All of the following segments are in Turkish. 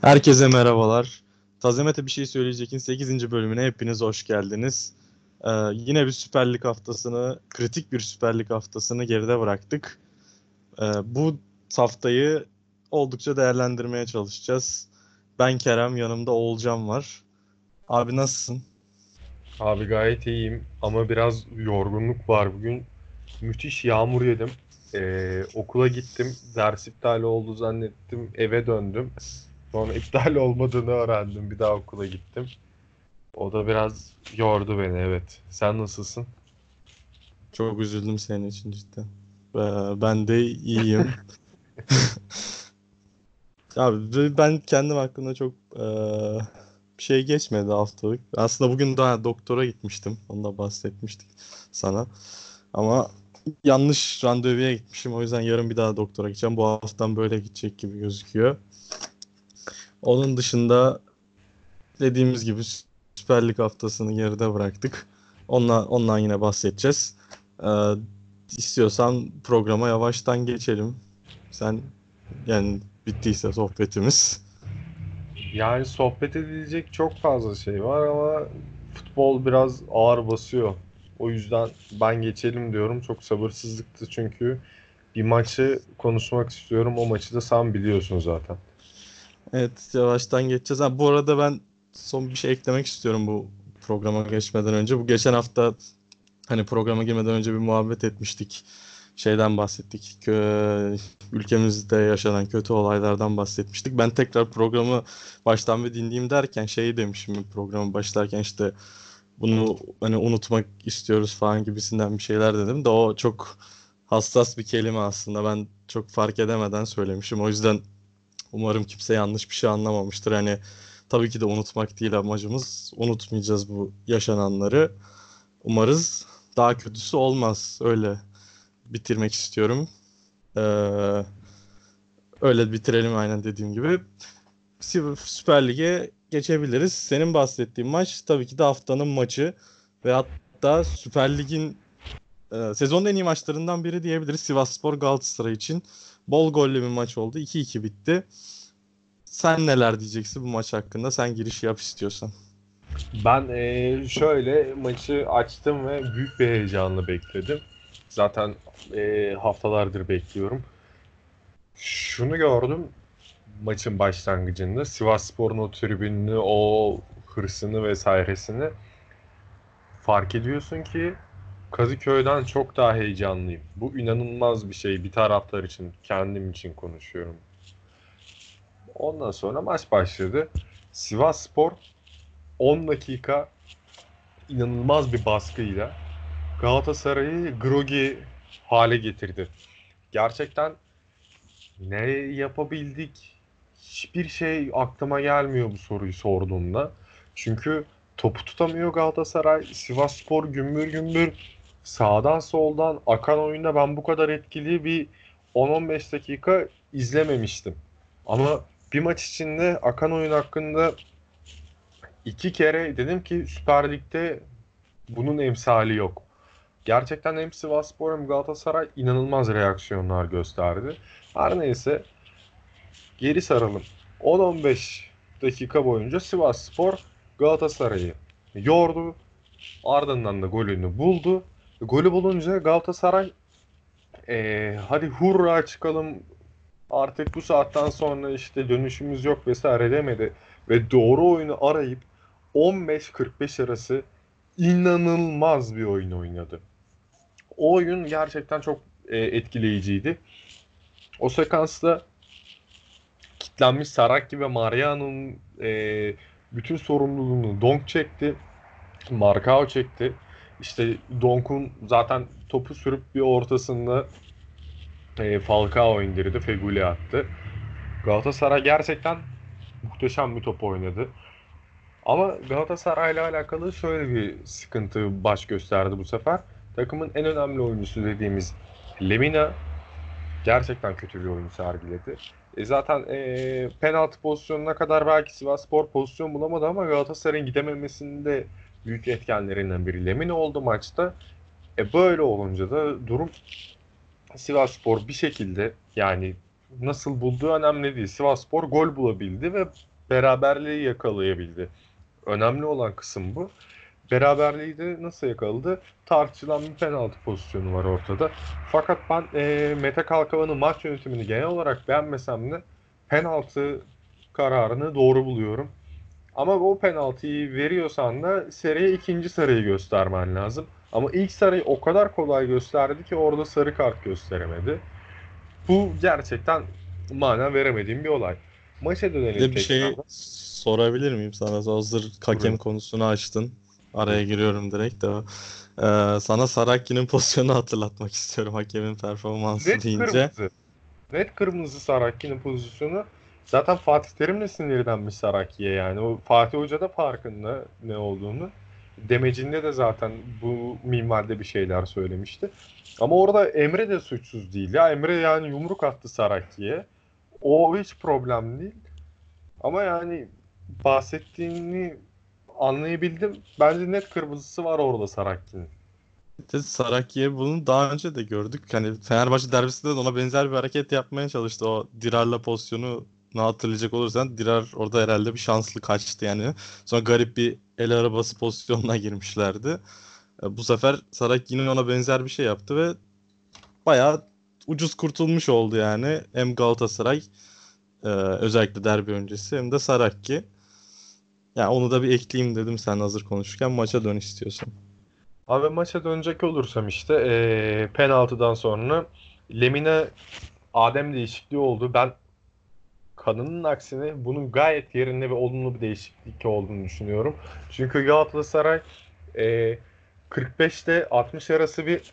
Herkese merhabalar. Tazemete bir şey söyleyecekin 8. bölümüne hepiniz hoş geldiniz. Ee, yine bir Süper Lig haftasını, kritik bir Süper Lig haftasını geride bıraktık. Ee, bu haftayı oldukça değerlendirmeye çalışacağız. Ben Kerem, yanımda Oğulcan var. Abi nasılsın? Abi gayet iyiyim ama biraz yorgunluk var bugün. Müthiş yağmur yedim. Ee, okula gittim. Ders iptal oldu zannettim. Eve döndüm. Sonra iptal olmadığını öğrendim. Bir daha okula gittim. O da biraz yordu beni evet. Sen nasılsın? Çok üzüldüm senin için cidden. Ee, ben de iyiyim. Abi ben kendim hakkında çok e, bir şey geçmedi haftalık. Aslında bugün daha doktora gitmiştim. Onu da bahsetmiştik sana. Ama yanlış randevuya gitmişim. O yüzden yarın bir daha doktora gideceğim. Bu haftadan böyle gidecek gibi gözüküyor. Onun dışında dediğimiz gibi Süper Lig haftasını geride bıraktık. Ondan, ondan yine bahsedeceğiz. Ee, istiyorsan programa yavaştan geçelim. Sen yani bittiyse sohbetimiz. Yani sohbet edilecek çok fazla şey var ama futbol biraz ağır basıyor. O yüzden ben geçelim diyorum. Çok sabırsızlıktı çünkü bir maçı konuşmak istiyorum. O maçı da sen biliyorsun zaten. Evet yavaştan geçeceğiz. Ha, bu arada ben son bir şey eklemek istiyorum bu programa geçmeden önce. Bu geçen hafta hani programa girmeden önce bir muhabbet etmiştik. Şeyden bahsettik. Ülkemizde yaşanan kötü olaylardan bahsetmiştik. Ben tekrar programı baştan bir dinleyeyim derken şey demişim programı başlarken işte bunu hani unutmak istiyoruz falan gibisinden bir şeyler dedim de o çok hassas bir kelime aslında. Ben çok fark edemeden söylemişim. O yüzden umarım kimse yanlış bir şey anlamamıştır. Hani tabii ki de unutmak değil amacımız. Unutmayacağız bu yaşananları. Umarız daha kötüsü olmaz. Öyle bitirmek istiyorum. Ee, öyle bitirelim aynen dediğim gibi. Süper Lig'e geçebiliriz. Senin bahsettiğin maç tabii ki de haftanın maçı ve hatta Süper Lig'in e, sezonun en iyi maçlarından biri diyebiliriz Sivasspor Galatasaray için. Bol gollü bir maç oldu. 2-2 bitti. Sen neler diyeceksin bu maç hakkında? Sen giriş yap istiyorsan. Ben e, şöyle maçı açtım ve büyük bir heyecanla bekledim. Zaten e, haftalardır bekliyorum. Şunu gördüm maçın başlangıcında. Sivas Spor'un o tribününü, o hırsını vesairesini fark ediyorsun ki Kadıköy'den çok daha heyecanlıyım. Bu inanılmaz bir şey bir taraftar için, kendim için konuşuyorum. Ondan sonra maç başladı. Sivas Spor 10 dakika inanılmaz bir baskıyla Galatasaray'ı grogi hale getirdi. Gerçekten ne yapabildik hiçbir şey aklıma gelmiyor bu soruyu sorduğumda. Çünkü topu tutamıyor Galatasaray. Sivas Spor gümbür gümbür sağdan soldan akan oyunda ben bu kadar etkili bir 10-15 dakika izlememiştim. Ama bir maç içinde akan oyun hakkında iki kere dedim ki Süper Lig'de bunun emsali yok. Gerçekten hem Sivasspor hem Galatasaray inanılmaz reaksiyonlar gösterdi. Her neyse geri saralım. 10-15 dakika boyunca Sivasspor Galatasaray'ı yordu. Ardından da golünü buldu. Golü bulunca Galatasaray ee, hadi hurra çıkalım artık bu saatten sonra işte dönüşümüz yok vesaire demedi. Ve doğru oyunu arayıp 15-45 arası inanılmaz bir oyun oynadı. O oyun gerçekten çok e, etkileyiciydi. O sekansta kitlenmiş Saraki ve Mariano'nun e, bütün sorumluluğunu Donk çekti. Markao çekti. İşte Donk'un zaten topu sürüp bir ortasında e, Falcao indirdi. Feguli attı. Galatasaray gerçekten muhteşem bir top oynadı. Ama Galatasaray ile alakalı şöyle bir sıkıntı baş gösterdi bu sefer. Takımın en önemli oyuncusu dediğimiz Lemina gerçekten kötü bir oyun sergiledi. E zaten e, penaltı pozisyonuna kadar belki Sivasspor pozisyon bulamadı ama Galatasaray'ın gidememesinde büyük etkenlerinden biri Lemina oldu maçta. E böyle olunca da durum Sivasspor bir şekilde yani nasıl bulduğu önemli değil. Sivasspor gol bulabildi ve beraberliği yakalayabildi. Önemli olan kısım bu. Beraberliği de nasıl yakaladı? Tartışılan bir penaltı pozisyonu var ortada. Fakat ben e, Mete Kalkavan'ın maç yönetimini genel olarak beğenmesem de penaltı kararını doğru buluyorum. Ama o penaltıyı veriyorsan da seriye ikinci sarıyı göstermen lazım. Ama ilk sarıyı o kadar kolay gösterdi ki orada sarı kart gösteremedi. Bu gerçekten mana veremediğim bir olay. Maça dönelim Bir şey sorabilir miyim sana? Hazır hakem konusunu açtın. Araya giriyorum direkt de. Ee, sana Saraki'nin pozisyonu hatırlatmak istiyorum hakemin performansı Net deyince. kırmızı. Net kırmızı Saraki'nin pozisyonu. Zaten Fatih Terim de sinirlenmiş Saraki'ye yani. O Fatih Hoca da farkında ne olduğunu. Demecinde de zaten bu minvalde bir şeyler söylemişti. Ama orada Emre de suçsuz değil ya. Emre yani yumruk attı Saraki'ye. O hiç problem değil. Ama yani bahsettiğini anlayabildim. Bence net kırmızısı var orada Saraki'nin. De Saraki'ye bunu daha önce de gördük. Hani Fenerbahçe derbisinde de ona benzer bir hareket yapmaya çalıştı. O Dirar'la pozisyonu hatırlayacak olursan Dirar orada herhalde bir şanslı kaçtı yani. Sonra garip bir el arabası pozisyonuna girmişlerdi. E, Bu sefer Saraki yine ona benzer bir şey yaptı ve bayağı ucuz kurtulmuş oldu yani. Hem Galatasaray e, özellikle derbi öncesi hem de Saraki. Yani onu da bir ekleyeyim dedim sen hazır konuşurken maça dön istiyorsan. Abi maça dönecek olursam işte eee, penaltıdan sonra Lemine Adem değişikliği oldu. Ben kanının aksine bunun gayet yerinde ve olumlu bir değişiklik olduğunu düşünüyorum. Çünkü Galatasaray eee 45'te 60 arası bir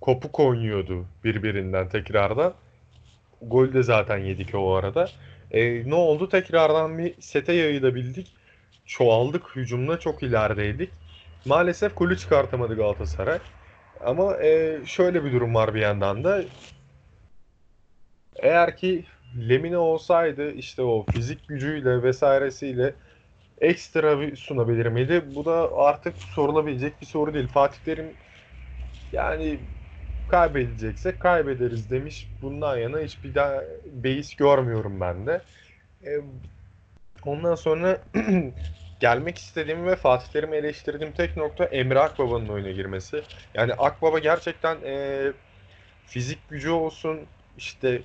kopuk oynuyordu birbirinden tekrardan. Gol de zaten yedik o arada. Eee, ne oldu? Tekrardan bir sete yayılabildik. Çoğaldık. Hücumda çok ilerideydik. Maalesef golü çıkartamadı Galatasaray. Ama e, şöyle bir durum var bir yandan da. Eğer ki Lemine olsaydı işte o fizik gücüyle vesairesiyle ekstra bir sunabilir miydi? Bu da artık sorulabilecek bir soru değil. Fatih Terim yani kaybedeceksek kaybederiz demiş. Bundan yana hiçbir daha beis görmüyorum ben de. E, ondan sonra gelmek istediğim ve Fatih Terim'i eleştirdiğim tek nokta Emre Akbaba'nın oyuna girmesi. Yani Akbaba gerçekten e, fizik gücü olsun, işte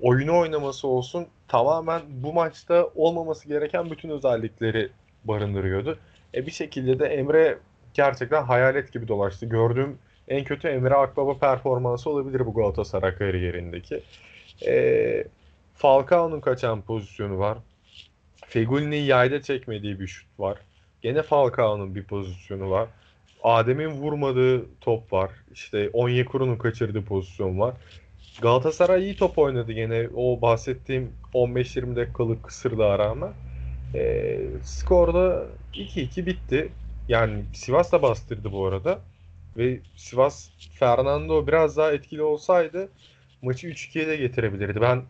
oyunu oynaması olsun tamamen bu maçta olmaması gereken bütün özellikleri barındırıyordu. E bir şekilde de Emre gerçekten hayalet gibi dolaştı. Gördüğüm en kötü Emre Akbaba performansı olabilir bu Galatasaray kariyerindeki. E, Falcao'nun kaçan pozisyonu var. Fegül'ün yayda çekmediği bir şut var. Gene Falcao'nun bir pozisyonu var. Adem'in vurmadığı top var. İşte Onyekuru'nun kaçırdığı pozisyon var. Galatasaray iyi top oynadı gene. O bahsettiğim 15-20 dakikalık kısırlığa rağmen. E, skorda 2-2 bitti. Yani Sivas da bastırdı bu arada. Ve Sivas Fernando biraz daha etkili olsaydı maçı 3-2'ye de getirebilirdi. Ben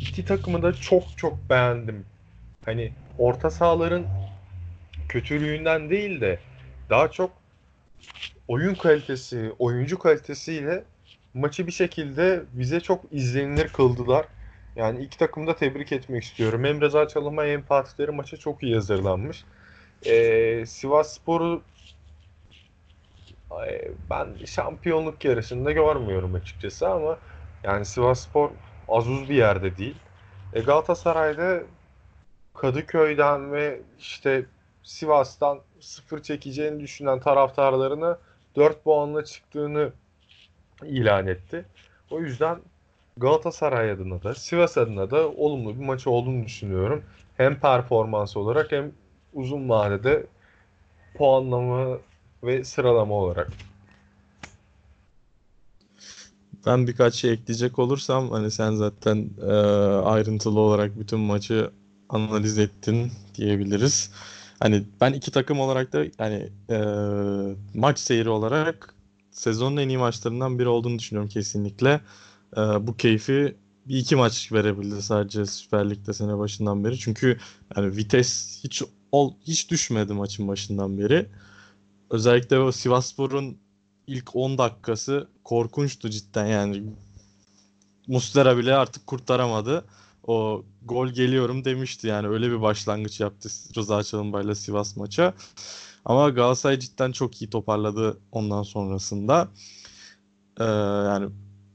iki takımı da çok çok beğendim. Hani orta sahaların kötülüğünden değil de daha çok oyun kalitesi, oyuncu kalitesiyle maçı bir şekilde bize çok izlenilir kıldılar. Yani iki takımı da tebrik etmek istiyorum. Hem Reza Çalınma hem Fatih maça çok iyi hazırlanmış. Ee, Sivas Spor'u ben şampiyonluk yarışında görmüyorum açıkçası ama yani Sivas Spor az uz bir yerde değil. E, Galatasaray'da Kadıköy'den ve işte Sivas'tan sıfır çekeceğini düşünen taraftarlarına 4 puanla çıktığını ilan etti. O yüzden Galatasaray adına da Sivas adına da olumlu bir maç olduğunu düşünüyorum. Hem performans olarak hem uzun vadede puanlama ve sıralama olarak. Ben birkaç şey ekleyecek olursam hani sen zaten e, ayrıntılı olarak bütün maçı analiz ettin diyebiliriz. Hani ben iki takım olarak da hani e, maç seyri olarak sezonun en iyi maçlarından biri olduğunu düşünüyorum kesinlikle. E, bu keyfi bir iki maç verebildi sadece Süper Lig'de sene başından beri. Çünkü yani vites hiç ol, hiç düşmedi maçın başından beri. Özellikle o Sivasspor'un ilk 10 dakikası korkunçtu cidden yani. Muslera bile artık kurtaramadı. O gol geliyorum demişti yani öyle bir başlangıç yaptı Rıza Çalınbay'la Sivas maça. Ama Galatasaray cidden çok iyi toparladı ondan sonrasında. Ee, yani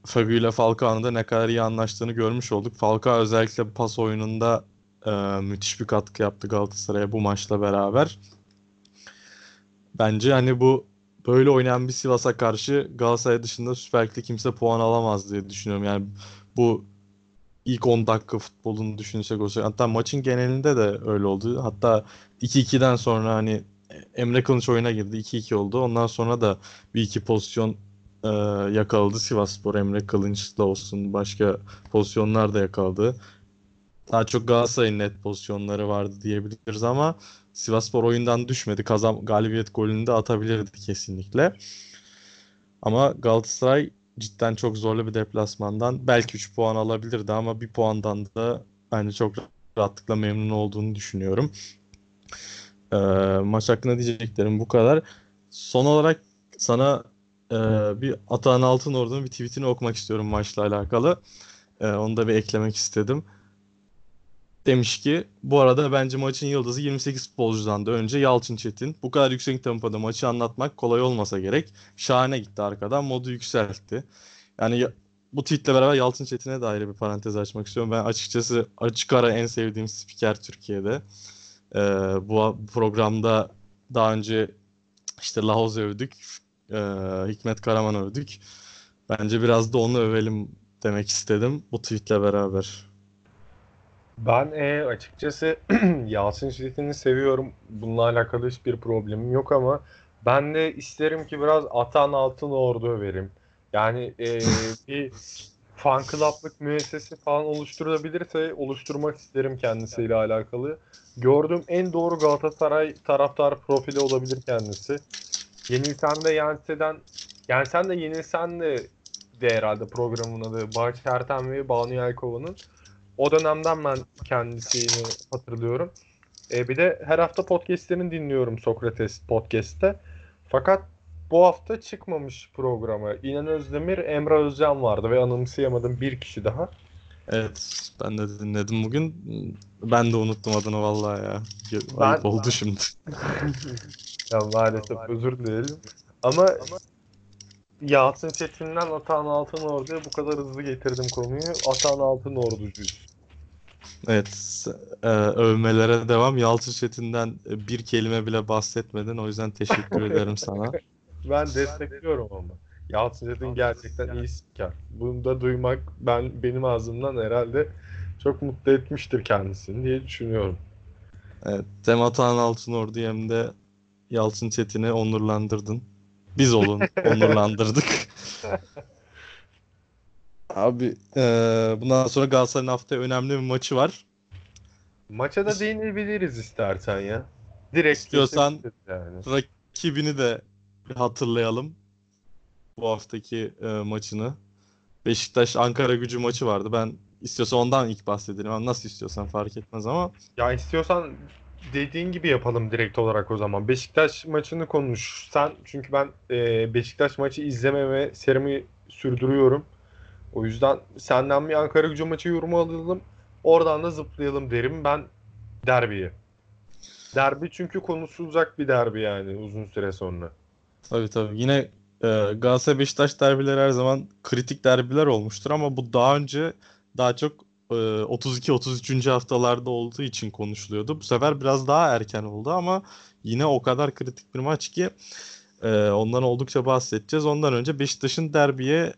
Fabio ile Falcao'nun da ne kadar iyi anlaştığını görmüş olduk. Falcao özellikle pas oyununda e, müthiş bir katkı yaptı Galatasaray'a bu maçla beraber. Bence hani bu böyle oynayan bir Sivas'a karşı Galatasaray dışında Süper Lig'de kimse puan alamaz diye düşünüyorum. Yani bu ilk 10 dakika futbolunu düşünsek olsa hatta maçın genelinde de öyle oldu. Hatta 2-2'den sonra hani Emre Kılıç oyuna girdi. 2-2 oldu. Ondan sonra da bir iki pozisyon e, yakaladı Sivasspor. Emre Kılınç'la olsun başka pozisyonlar da yakaladı. Daha çok Galatasaray'ın net pozisyonları vardı diyebiliriz ama Sivasspor oyundan düşmedi. Kazan galibiyet golünü de atabilirdi kesinlikle. Ama Galatasaray cidden çok zorlu bir deplasmandan belki 3 puan alabilirdi ama bir puandan da bence çok rahatlıkla memnun olduğunu düşünüyorum. Ee, maç hakkında diyeceklerim bu kadar. Son olarak sana e, bir Atahan Altınordu'nun bir tweetini okumak istiyorum maçla alakalı. E, onu da bir eklemek istedim. Demiş ki bu arada bence maçın yıldızı 28 futbolcudan da önce Yalçın Çetin. Bu kadar yüksek tempoda maçı anlatmak kolay olmasa gerek. Şahane gitti arkadan modu yükseltti. Yani bu tweetle beraber Yalçın Çetin'e de ayrı bir parantez açmak istiyorum. Ben açıkçası açık ara en sevdiğim spiker Türkiye'de. Ee, bu programda daha önce işte Lahoz övdük. E, Hikmet Karaman övdük. Bence biraz da onu övelim demek istedim bu tweetle beraber. Ben e, açıkçası Yasin Çetin'i seviyorum. Bununla alakalı hiçbir problemim yok ama ben de isterim ki biraz Atan Altın Ordu överim. Yani e, bir fan club'lık müessese falan oluşturulabilirse oluşturmak isterim kendisiyle alakalı. Gördüğüm en doğru Galatasaray taraftar profili olabilir kendisi. Yenilsen de Yense'den Yensen de Yenilsen de de herhalde programın adı Bahçe Ertem ve Banu Yelkova'nın. O dönemden ben kendisini hatırlıyorum. E, bir de her hafta podcastlerini dinliyorum Sokrates podcast'te. Fakat bu hafta çıkmamış programa. İnan Özdemir, Emre Özcan vardı ve anımsayamadım bir kişi daha. Evet ben de dinledim bugün. Ben de unuttum adını vallahi ya. Ayıp ben... oldu şimdi. ya maalesef özür dilerim. Ama Yasin Çetin'den Atan Altın Ordu'ya bu kadar hızlı getirdim konuyu. Atan Altın Ordu'cuyuz. Evet, e, övmelere devam. Yalçın Çetin'den bir kelime bile bahsetmedin. O yüzden teşekkür ederim sana. Ben destekliyorum ama. Yalçın Çetin gerçekten iyi spiker. Bunu da duymak ben benim ağzımdan herhalde çok mutlu etmiştir kendisini diye düşünüyorum. Evet, hem Atahan Altınordu hem de Yalçın Çetin'i onurlandırdın. Biz olun, onurlandırdık. Abi e, bundan sonra Galatasaray'ın haftaya önemli bir maçı var. Maça da değinebiliriz istersen ya. Direkt istiyorsan yani. rakibini de hatırlayalım. Bu haftaki e, maçını. Beşiktaş Ankara Gücü maçı vardı. Ben istiyorsan ondan ilk bahsedelim. Nasıl istiyorsan fark etmez ama. Ya istiyorsan dediğin gibi yapalım direkt olarak o zaman. Beşiktaş maçını konuş. Sen çünkü ben e, Beşiktaş maçı izlememe serimi sürdürüyorum. O yüzden senden bir Ankara gücü maçı yorumu alalım. Oradan da zıplayalım derim ben derbiye. Derbi çünkü konusu uzak bir derbi yani uzun süre sonra. Tabii tabii. Yine e, Galatasaray Beşiktaş derbileri her zaman kritik derbiler olmuştur ama bu daha önce daha çok 32-33. haftalarda olduğu için konuşuluyordu. Bu sefer biraz daha erken oldu ama yine o kadar kritik bir maç ki ondan oldukça bahsedeceğiz. Ondan önce Beşiktaş'ın derbiye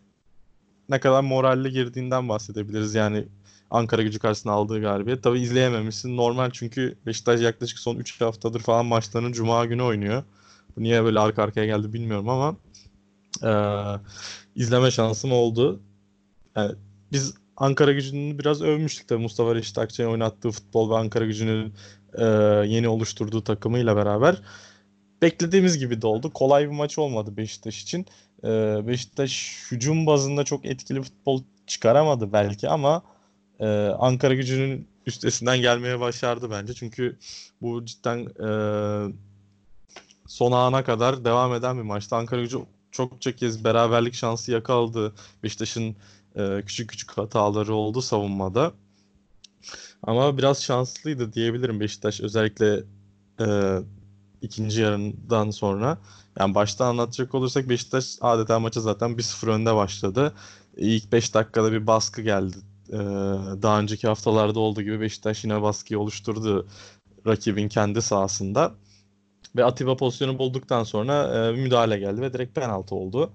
ne kadar moralli girdiğinden bahsedebiliriz. Yani Ankara gücü karşısında aldığı galibiyet. Tabii izleyememişsin. Normal çünkü Beşiktaş yaklaşık son 3 haftadır falan maçlarını Cuma günü oynuyor. Bu niye böyle arka arkaya geldi bilmiyorum ama e, izleme şansım oldu. Yani biz Ankara gücünü biraz övmüştük tabii Mustafa Reşit Akçay'ın oynattığı futbol ve Ankara gücünün e, yeni oluşturduğu takımıyla beraber. Beklediğimiz gibi de oldu. Kolay bir maç olmadı Beşiktaş için. E, Beşiktaş hücum bazında çok etkili futbol çıkaramadı belki ama e, Ankara gücünün üstesinden gelmeye başardı bence. Çünkü bu cidden e, son ana kadar devam eden bir maçtı. Ankara gücü çokça kez beraberlik şansı yakaladı. Beşiktaş'ın E, küçük küçük hataları oldu savunmada. Ama biraz şanslıydı diyebilirim Beşiktaş özellikle e, ikinci yarından sonra. Yani baştan anlatacak olursak Beşiktaş adeta maça zaten 1-0 önde başladı. İlk 5 dakikada bir baskı geldi. Ee, daha önceki haftalarda olduğu gibi Beşiktaş yine baskıyı oluşturdu rakibin kendi sahasında. Ve Atiba pozisyonu bulduktan sonra e, müdahale geldi ve direkt penaltı oldu.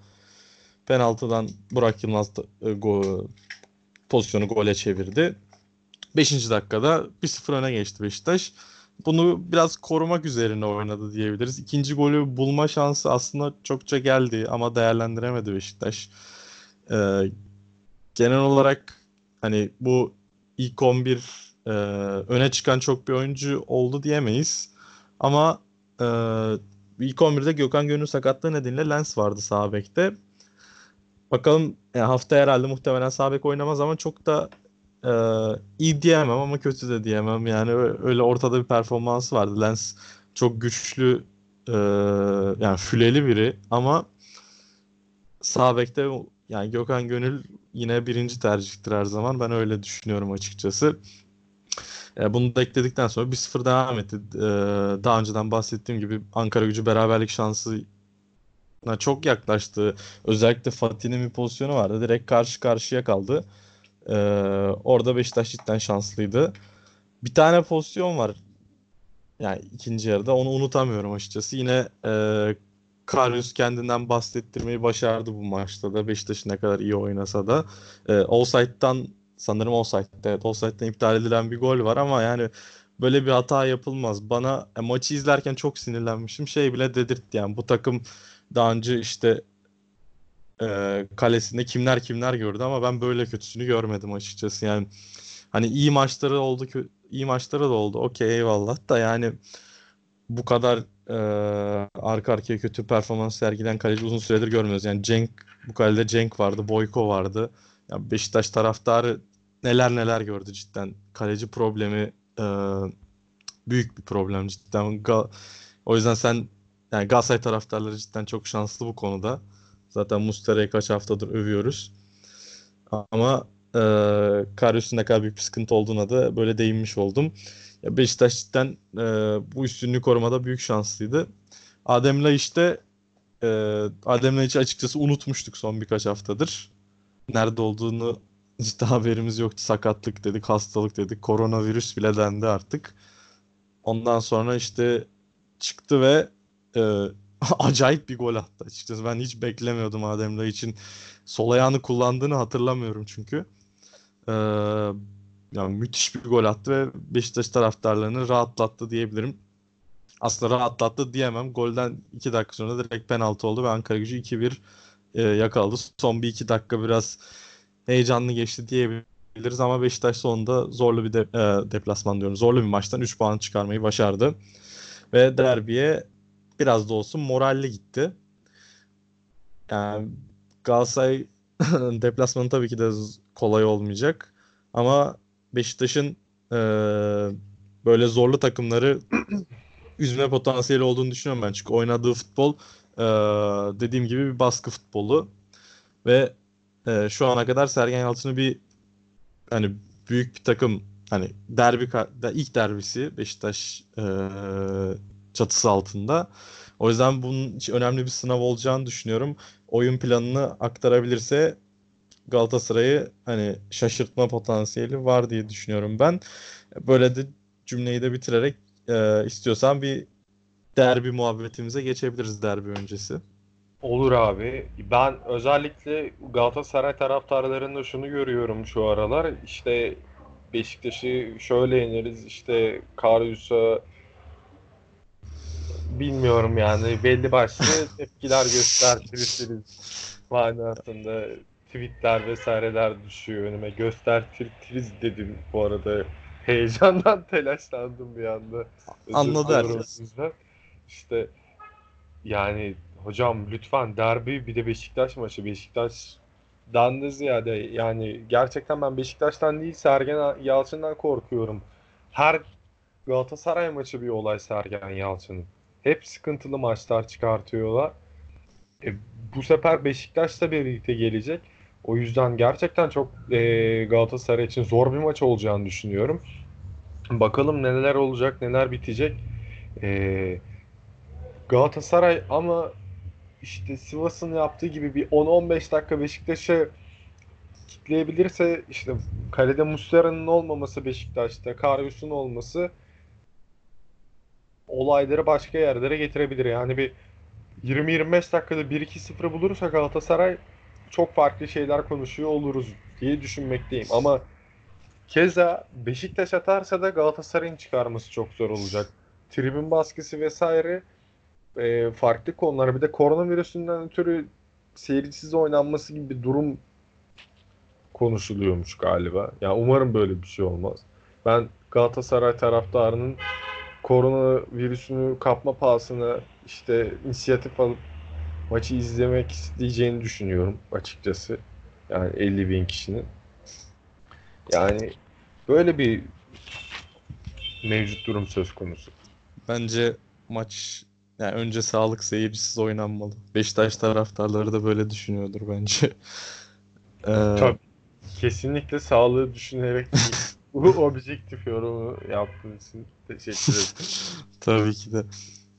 Penaltıdan Burak Yılmaz e, go, pozisyonu gole çevirdi. 5. dakikada 1-0 öne geçti Beşiktaş. Bunu biraz korumak üzerine oynadı diyebiliriz. İkinci golü bulma şansı aslında çokça geldi ama değerlendiremedi Beşiktaş. Ee, genel olarak hani bu ilk 11 e, öne çıkan çok bir oyuncu oldu diyemeyiz. Ama e, ilk 11'de Gökhan Gönül sakatlığı nedeniyle Lens vardı sağ bekte. Bakalım yani hafta herhalde muhtemelen sağ bek oynamaz ama çok da e, iyi diyemem ama kötü de diyemem. Yani öyle ortada bir performansı vardı. Lens çok güçlü e, yani füleli biri ama sağ bekte yani Gökhan Gönül yine birinci tercihtir her zaman. Ben öyle düşünüyorum açıkçası. E, bunu da ekledikten sonra 1-0 devam etti. E, daha önceden bahsettiğim gibi Ankara gücü beraberlik şansı çok yaklaştı. Özellikle Fatih'in bir pozisyonu vardı. Direkt karşı karşıya kaldı. Ee, orada Beşiktaş cidden şanslıydı. Bir tane pozisyon var. Yani ikinci yarıda onu unutamıyorum açıkçası. Yine e, Karius kendinden bahsettirmeyi başardı bu maçta da. Beşiktaş ne kadar iyi oynasa da. E, offside'dan sanırım offside'de, evet, offside'den iptal edilen bir gol var ama yani böyle bir hata yapılmaz. Bana e, maçı izlerken çok sinirlenmişim. Şey bile dedirtti yani bu takım daha önce işte e, kalesinde kimler kimler gördü ama ben böyle kötüsünü görmedim açıkçası. Yani hani iyi maçları oldu iyi maçları da oldu. Okey eyvallah da yani bu kadar e, arka arkaya kötü performans sergilen kaleci uzun süredir görmüyoruz. Yani Cenk bu kalede Cenk vardı, Boyko vardı. Yani Beşiktaş taraftarı neler neler gördü cidden. Kaleci problemi e, büyük bir problem cidden. O yüzden sen yani Galatasaray taraftarları cidden çok şanslı bu konuda. Zaten Mustera'yı kaç haftadır övüyoruz. Ama e, Karius'un ne kadar büyük bir sıkıntı olduğuna da böyle değinmiş oldum. Ya Beşiktaş cidden e, bu üstünlüğü korumada büyük şanslıydı. Adem işte e, Adem Laiç'i açıkçası unutmuştuk son birkaç haftadır. Nerede olduğunu ciddi haberimiz yoktu. Sakatlık dedik, hastalık dedik, koronavirüs bile dendi artık. Ondan sonra işte çıktı ve e, acayip bir gol attı açıkçası. Ben hiç beklemiyordum Adem için sol ayağını kullandığını hatırlamıyorum çünkü. Ee, yani müthiş bir gol attı ve Beşiktaş taraftarlarını rahatlattı diyebilirim. Aslında rahatlattı diyemem. Golden 2 dakika sonra direkt penaltı oldu ve Ankara gücü 2-1 e, yakaladı. Son bir iki dakika biraz heyecanlı geçti diyebiliriz ama Beşiktaş sonunda zorlu bir de, e, deplasman diyorum. Zorlu bir maçtan 3 puan çıkarmayı başardı. Ve derbiye biraz da olsun moralli gitti. Yani Galatasaray deplasmanı tabii ki de kolay olmayacak. Ama Beşiktaş'ın e, böyle zorlu takımları üzme potansiyeli olduğunu düşünüyorum ben. Çünkü oynadığı futbol e, dediğim gibi bir baskı futbolu. Ve e, şu ana kadar Sergen Yalçın'ı bir hani büyük bir takım hani derbi ilk derbisi Beşiktaş e, çatısı altında. O yüzden bunun önemli bir sınav olacağını düşünüyorum. Oyun planını aktarabilirse Galatasaray'ı hani şaşırtma potansiyeli var diye düşünüyorum ben. Böyle de cümleyi de bitirerek e, istiyorsan bir derbi muhabbetimize geçebiliriz derbi öncesi. Olur abi. Ben özellikle Galatasaray taraftarlarında şunu görüyorum şu aralar. İşte Beşiktaş'ı şöyle yeneriz. İşte Karius'a bilmiyorum yani belli başlı tepkiler göstertirirsiniz manasında tweetler vesaireler düşüyor önüme göstertiriz dedim bu arada heyecandan telaşlandım bir anda. Anladı herkes. İşte yani hocam lütfen derbi bir de Beşiktaş maçı Beşiktaş'dan da ziyade yani gerçekten ben Beşiktaş'tan değil Sergen Yalçın'dan korkuyorum. Her Galatasaray maçı bir olay Sergen Yalçın'ın. Hep sıkıntılı maçlar çıkartıyorlar. E, bu sefer Beşiktaş'la birlikte gelecek. O yüzden gerçekten çok e, Galatasaray için zor bir maç olacağını düşünüyorum. Bakalım neler olacak, neler bitecek. E, Galatasaray ama işte Sivas'ın yaptığı gibi bir 10-15 dakika Beşiktaş'ı kitleyebilirse işte kalede Muslera'nın olmaması Beşiktaş'ta, Karius'un olması olayları başka yerlere getirebilir. Yani bir 20-25 dakikada 1-2-0 bulursa Galatasaray çok farklı şeyler konuşuyor oluruz diye düşünmekteyim. Ama keza Beşiktaş atarsa da Galatasaray'ın çıkarması çok zor olacak. Tribün baskısı vesaire e, farklı konular. Bir de koronavirüsünden ötürü seyircisiz oynanması gibi bir durum konuşuluyormuş galiba. Yani umarım böyle bir şey olmaz. Ben Galatasaray taraftarının korona virüsünü kapma pahasına işte inisiyatif alıp maçı izlemek isteyeceğini düşünüyorum açıkçası. Yani 50 bin kişinin. Yani böyle bir mevcut durum söz konusu. Bence maç yani önce sağlık seyircisiz oynanmalı. Beşiktaş taraftarları da böyle düşünüyordur bence. Ee, Tabii. Kesinlikle sağlığı düşünerek bu objektif yorumu yaptığın için teşekkür ederim. Tabii ki de.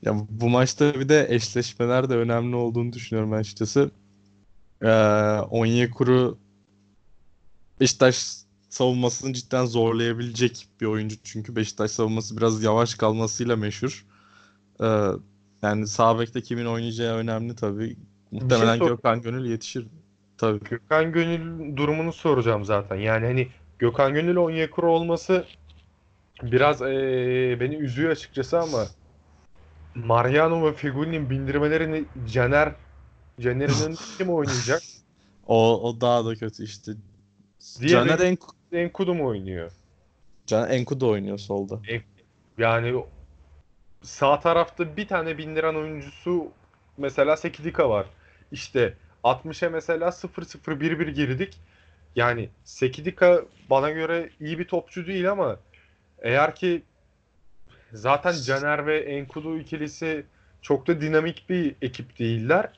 Ya bu maçta bir de eşleşmeler de önemli olduğunu düşünüyorum açıkçası. Ee, Onyekuru Beşiktaş savunmasını cidden zorlayabilecek bir oyuncu. Çünkü Beşiktaş savunması biraz yavaş kalmasıyla meşhur. Ee, yani sağ bekte kimin oynayacağı önemli tabii. Muhtemelen sor- Gökhan Gönül yetişir. Tabii. Gökhan Gönül durumunu soracağım zaten. Yani hani Gökhan Gönül Onyekuru olması biraz eee, beni üzüyor açıkçası ama Mariano ve Fegüli'nin bindirmelerini Caner Caner'in önünde kim oynayacak? O, o daha da kötü işte. Diğeri Caner Enk Enkudu mu oynuyor? Caner Enkudu oynuyor solda. Yani sağ tarafta bir tane bindiren oyuncusu mesela Sekidika var. İşte 60'a mesela 0-0-1-1 girdik. Yani Sekidika bana göre iyi bir topçu değil ama eğer ki zaten Caner ve Enkudu ikilisi çok da dinamik bir ekip değiller.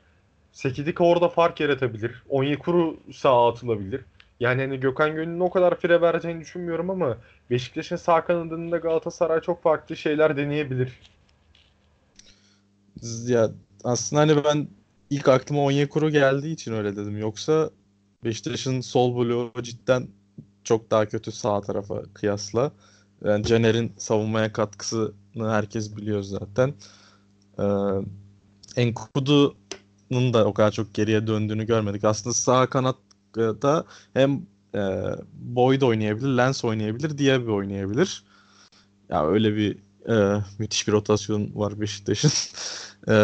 Sekidika orada fark yaratabilir. Onyekuru sağa atılabilir. Yani hani Gökhan Gönül'ün o kadar fire vereceğini düşünmüyorum ama Beşiktaş'ın sağ kanadında Galatasaray çok farklı şeyler deneyebilir. Ya aslında hani ben ilk aklıma Onyekuru geldiği için öyle dedim. Yoksa Beşiktaş'ın sol bloğu cidden çok daha kötü sağ tarafa kıyasla. Yani Caner'in savunmaya katkısını herkes biliyor zaten. Ee, Enkudu'nun da o kadar çok geriye döndüğünü görmedik. Aslında sağ kanatta hem e, Boyd oynayabilir, Lens oynayabilir, Diaby oynayabilir. Ya öyle bir e, müthiş bir rotasyon var Beşiktaş'ın. e,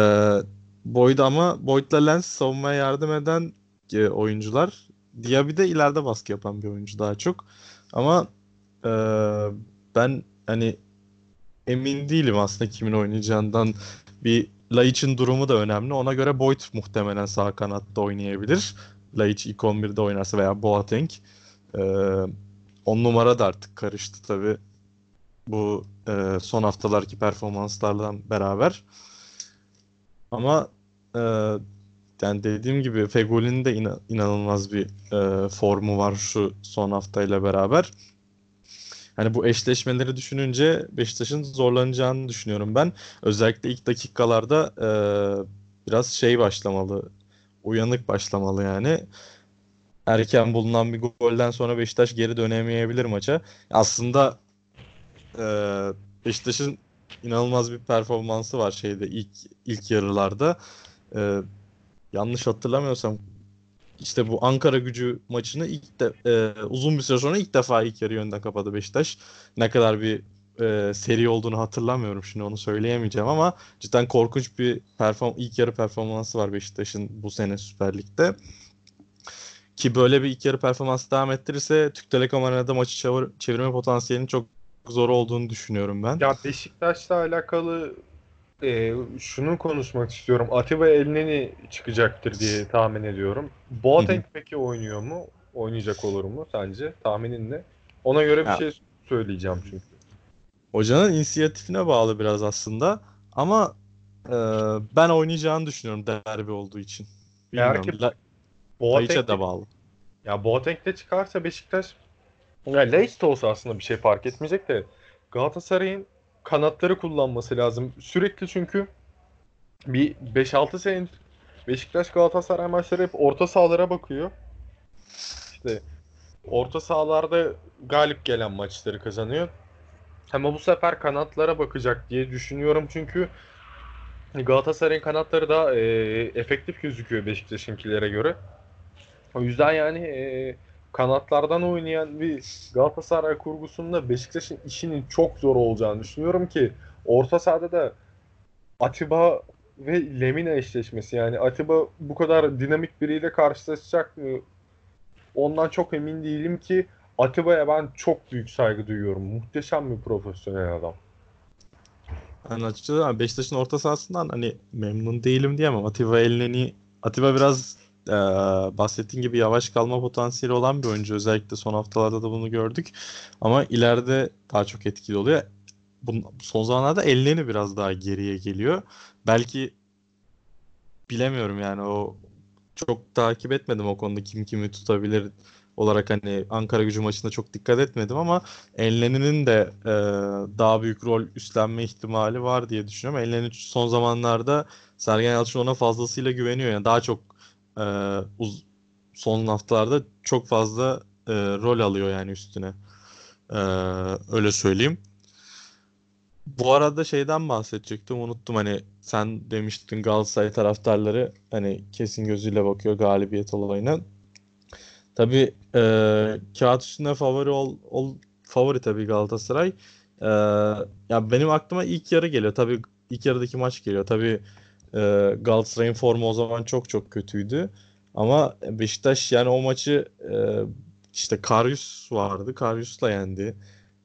Boyd ama Boyd'la Lens savunmaya yardım eden e, oyuncular. Diaby de ileride baskı yapan bir oyuncu daha çok. Ama e, ben hani emin değilim aslında kimin oynayacağından. Bir Laiç'in durumu da önemli. Ona göre Boyd muhtemelen sağ kanatta oynayabilir. Laiç ilk 11'de oynarsa veya Boateng. E, on numara da artık karıştı tabii. Bu e, son haftalarki performanslardan beraber. Ama e, yani dediğim gibi Fegoli'nin de ina- inanılmaz bir e, formu var şu son haftayla beraber. Hani bu eşleşmeleri düşününce Beşiktaş'ın zorlanacağını düşünüyorum ben. Özellikle ilk dakikalarda e, biraz şey başlamalı. Uyanık başlamalı yani. Erken bulunan bir golden sonra Beşiktaş geri dönemeyebilir maça. Aslında e, Beşiktaş'ın inanılmaz bir performansı var şeyde ilk ilk yarılarda. E, yanlış hatırlamıyorsam işte bu Ankara Gücü maçını ilk de e, uzun bir süre sonra ilk defa ilk yarı yönden kapadı Beşiktaş. Ne kadar bir e, seri olduğunu hatırlamıyorum şimdi onu söyleyemeyeceğim ama cidden korkunç bir perform ilk yarı performansı var Beşiktaş'ın bu sene Süper Lig'de. Ki böyle bir ilk yarı performansı devam ettirirse Türk Telekom Arena'da maçı çevir, çevirme potansiyelinin çok zor olduğunu düşünüyorum ben. Ya Beşiktaş'la alakalı e, şunu konuşmak istiyorum. Atiba Elneni çıkacaktır diye tahmin ediyorum. Boateng peki oynuyor mu? Oynayacak olur mu sence? Tahminin ne? Ona göre bir Ya. şey söyleyeceğim çünkü. Hocanın inisiyatifine bağlı biraz aslında ama e, ben oynayacağını düşünüyorum derbi olduğu için. Eğer Bilmiyorum. ki La- Boateng Laiç'e de bağlı. Ya Boateng de çıkarsa Beşiktaş ya Leicester olsa aslında bir şey fark etmeyecek de Galatasaray'ın kanatları kullanması lazım. Sürekli çünkü bir 5-6 senedir Beşiktaş Galatasaray maçları hep orta sahalara bakıyor. İşte orta sahalarda galip gelen maçları kazanıyor. Ama bu sefer kanatlara bakacak diye düşünüyorum çünkü Galatasaray'ın kanatları da e, efektif gözüküyor Beşiktaş'ınkilere göre. O yüzden yani e, kanatlardan oynayan bir Galatasaray kurgusunda Beşiktaş'ın işinin çok zor olacağını düşünüyorum ki orta sahada da Atiba ve Lemina eşleşmesi yani Atiba bu kadar dinamik biriyle karşılaşacak mı? Ondan çok emin değilim ki Atiba'ya ben çok büyük saygı duyuyorum. Muhteşem bir profesyonel adam. Ben açıkçası Beşiktaş'ın orta sahasından hani memnun değilim diyemem. Atiba Elneni Atiba biraz e, bahsettiğin gibi yavaş kalma potansiyeli olan bir oyuncu. Özellikle son haftalarda da bunu gördük. Ama ileride daha çok etkili oluyor. Bunun, son zamanlarda Elneni biraz daha geriye geliyor. Belki bilemiyorum yani o çok takip etmedim o konuda kim kimi tutabilir olarak hani Ankara gücü maçında çok dikkat etmedim ama Enleni'nin de e, daha büyük rol üstlenme ihtimali var diye düşünüyorum. Enleni son zamanlarda Sergen Yalçın ona fazlasıyla güveniyor. Yani daha çok e, uz, son haftalarda çok fazla e, rol alıyor yani üstüne. E, öyle söyleyeyim. Bu arada şeyden bahsedecektim unuttum hani sen demiştin Galatasaray taraftarları hani kesin gözüyle bakıyor galibiyet olayına. Tabii e, kağıt üstünde favori ol, ol favori tabii Galatasaray. E, ya benim aklıma ilk yarı geliyor. Tabii ilk yarıdaki maç geliyor. Tabii e, Galatasaray'ın formu o zaman çok çok kötüydü. Ama Beşiktaş yani o maçı e, işte Karius vardı. Karius'la yendi.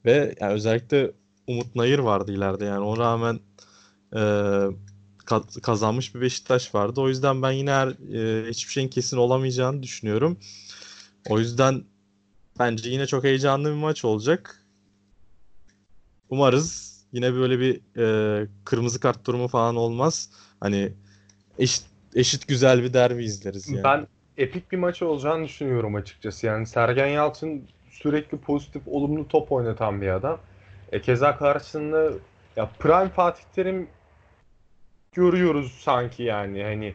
Ve yani özellikle Umut Nayır vardı ileride yani ona rağmen e, kazanmış bir Beşiktaş vardı. O yüzden ben yine her, e, hiçbir şeyin kesin olamayacağını düşünüyorum. O yüzden bence yine çok heyecanlı bir maç olacak. Umarız yine böyle bir e, kırmızı kart durumu falan olmaz. Hani eşit eşit güzel bir derbi izleriz yani. Ben epik bir maç olacağını düşünüyorum açıkçası. Yani Sergen Yalçın sürekli pozitif, olumlu top oynatan bir adam. E, keza karşısında ya Prime Fatih Terim görüyoruz sanki yani. Hani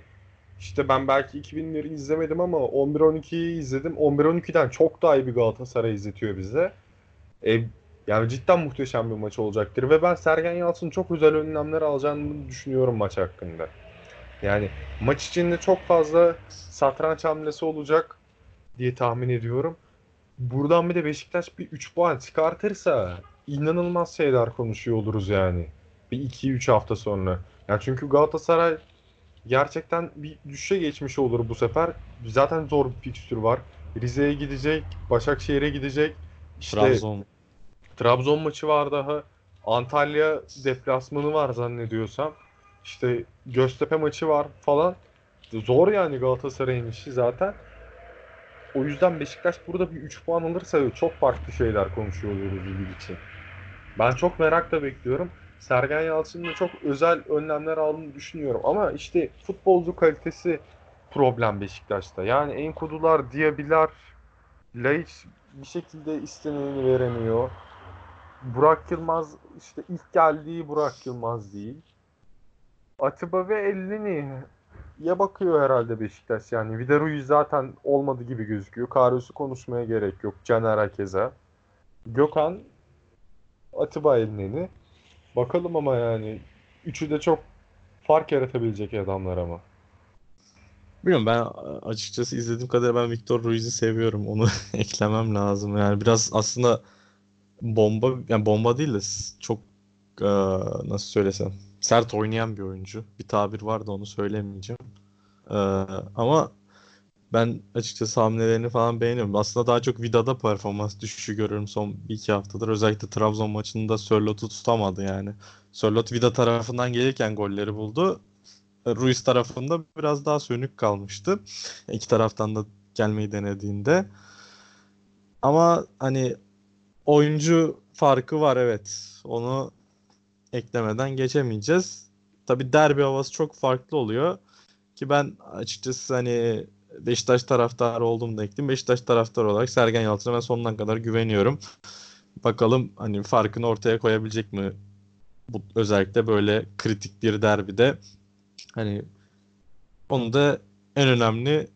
işte ben belki 2000'leri izlemedim ama 11-12'yi izledim. 11-12'den çok daha iyi bir Galatasaray izletiyor bize. E, yani cidden muhteşem bir maç olacaktır. Ve ben Sergen Yalçın çok güzel önlemler alacağını düşünüyorum maç hakkında. Yani maç içinde çok fazla satranç hamlesi olacak diye tahmin ediyorum. Buradan bir de Beşiktaş bir 3 puan çıkartırsa inanılmaz şeyler konuşuyor oluruz yani. Bir 2-3 hafta sonra. Yani çünkü Galatasaray gerçekten bir düşüşe geçmiş olur bu sefer. Zaten zor bir fikstür var. Rize'ye gidecek, Başakşehir'e gidecek. İşte Trabzon. Trabzon maçı var daha. Antalya deplasmanı var zannediyorsam. İşte Göztepe maçı var falan. Zor yani Galatasaray'ın işi zaten. O yüzden Beşiktaş burada bir 3 puan alırsa çok farklı şeyler konuşuyor oluruz lig için. Ben çok merakla bekliyorum. Sergen Yalçın'ın da çok özel önlemler aldığını düşünüyorum. Ama işte futbolcu kalitesi problem Beşiktaş'ta. Yani Enkudular, Diaby'ler, Laiç bir şekilde isteneni veremiyor. Burak Yılmaz işte ilk geldiği Burak Yılmaz değil. Atiba ve Ellini ya bakıyor herhalde Beşiktaş yani. Vidaru'yu zaten olmadı gibi gözüküyor. Karius'u konuşmaya gerek yok. Caner Akeza. Gökhan Atiba Ellini. Bakalım ama yani. Üçü de çok fark yaratabilecek adamlar ama. Bilmiyorum ben açıkçası izlediğim kadarıyla ben Victor Ruiz'i seviyorum. Onu eklemem lazım. Yani biraz aslında bomba yani bomba değil de çok e, nasıl söylesem sert oynayan bir oyuncu. Bir tabir var da onu söylemeyeceğim. E, ama ben açıkçası hamlelerini falan beğeniyorum. Aslında daha çok Vida'da performans düşüşü görüyorum son bir iki haftadır. Özellikle Trabzon maçında Sörlot'u tutamadı yani. Sörlot Vida tarafından gelirken golleri buldu. Ruiz tarafında biraz daha sönük kalmıştı. İki taraftan da gelmeyi denediğinde. Ama hani oyuncu farkı var evet. Onu eklemeden geçemeyeceğiz. Tabi derbi havası çok farklı oluyor. Ki ben açıkçası hani Beşiktaş taraftarı olduğumu da ekleyeyim. Beşiktaş taraftarı olarak Sergen Yalçın'a ben sonuna kadar güveniyorum. Bakalım hani farkını ortaya koyabilecek mi? Bu özellikle böyle kritik bir derbide. Hani onu da en önemli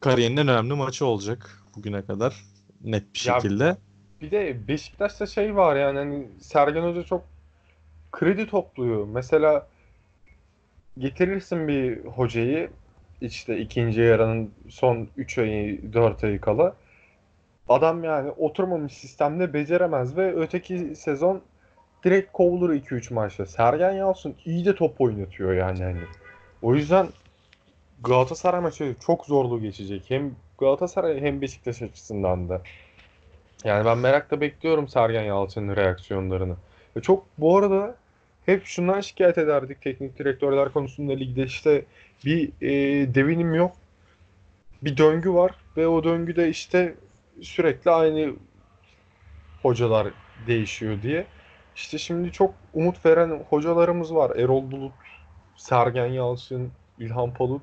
kariyerinin en önemli maçı olacak bugüne kadar net bir Ya- şekilde. Bir de Beşiktaş'ta şey var yani hani Sergen Hoca çok kredi topluyor. Mesela getirirsin bir hocayı işte ikinci yarının son 3 ayı 4 ayı kala adam yani oturmamış sistemde beceremez ve öteki sezon direkt kovulur 2-3 maçta. Sergen Yalçın iyi de top oynatıyor yani hani. O yüzden Galatasaray maçı çok zorlu geçecek. Hem Galatasaray hem Beşiktaş açısından da. Yani ben merakla bekliyorum Sergen Yalçın'ın reaksiyonlarını. Ve çok bu arada hep şundan şikayet ederdik teknik direktörler konusunda ligde işte bir e, devinim yok. Bir döngü var ve o döngüde işte sürekli aynı hocalar değişiyor diye. İşte şimdi çok umut veren hocalarımız var. Erol Bulut, Sergen Yalçın, İlhan Palut,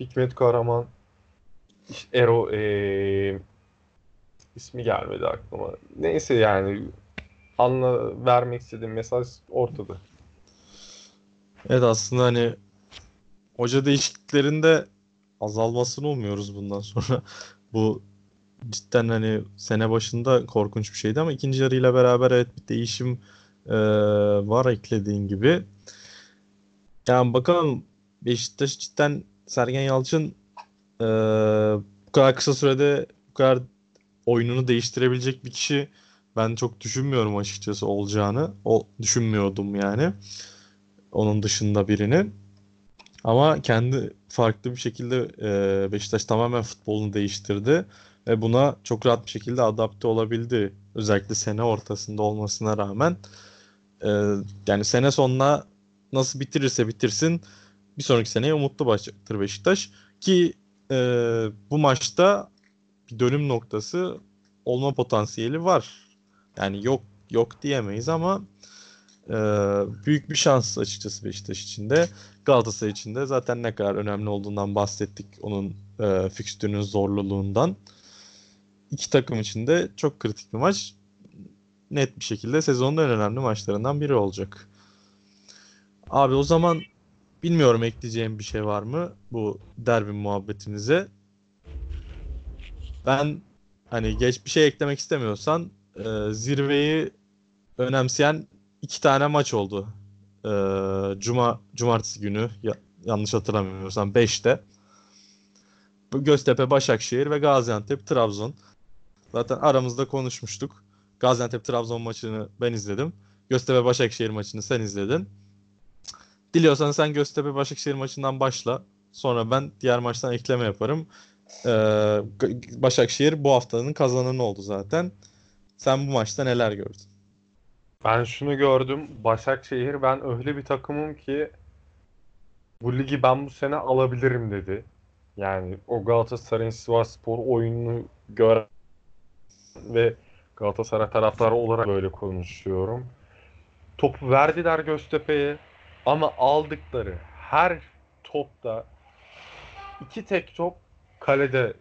Hikmet Karaman, işte Ero e, ismi gelmedi aklıma. Neyse yani anla vermek istediğim mesaj ortada. Evet aslında hani hoca değişikliklerinde azalmasını umuyoruz bundan sonra. Bu cidden hani sene başında korkunç bir şeydi ama ikinci yarıyla beraber evet bir değişim e, var eklediğin gibi. Yani bakalım Beşiktaş cidden Sergen Yalçın e, bu kadar kısa sürede bu kadar oyununu değiştirebilecek bir kişi ben çok düşünmüyorum açıkçası olacağını. O düşünmüyordum yani. Onun dışında birini. Ama kendi farklı bir şekilde e, Beşiktaş tamamen futbolunu değiştirdi ve buna çok rahat bir şekilde adapte olabildi. Özellikle sene ortasında olmasına rağmen. E, yani sene sonuna nasıl bitirirse bitirsin bir sonraki seneye umutlu başlayacaktır Beşiktaş. Ki e, bu maçta bir dönüm noktası olma potansiyeli var. Yani yok yok diyemeyiz ama e, büyük bir şans açıkçası Beşiktaş için de. Galatasaray için de zaten ne kadar önemli olduğundan bahsettik. Onun e, fikstürünün zorluluğundan. İki takım için de çok kritik bir maç. Net bir şekilde sezonun en önemli maçlarından biri olacak. Abi o zaman bilmiyorum ekleyeceğim bir şey var mı bu derbi muhabbetimize. Ben hani geç bir şey eklemek istemiyorsan e, zirveyi önemseyen iki tane maç oldu. E, Cuma cumartesi günü ya- yanlış hatırlamıyorsam 5'te. Bu Göztepe, Başakşehir ve Gaziantep, Trabzon. Zaten aramızda konuşmuştuk. Gaziantep Trabzon maçını ben izledim. Göztepe Başakşehir maçını sen izledin. Diliyorsan sen Göztepe Başakşehir maçından başla. Sonra ben diğer maçtan ekleme yaparım. Ee, Başakşehir bu haftanın kazananı oldu zaten. Sen bu maçta neler gördün? Ben şunu gördüm. Başakşehir ben öyle bir takımım ki bu ligi ben bu sene alabilirim dedi. Yani o Galatasaray'ın Sivasspor oyununu gör ve Galatasaray taraftarı olarak böyle konuşuyorum. Topu verdiler Göztepe'ye ama aldıkları her topta iki tek top kalede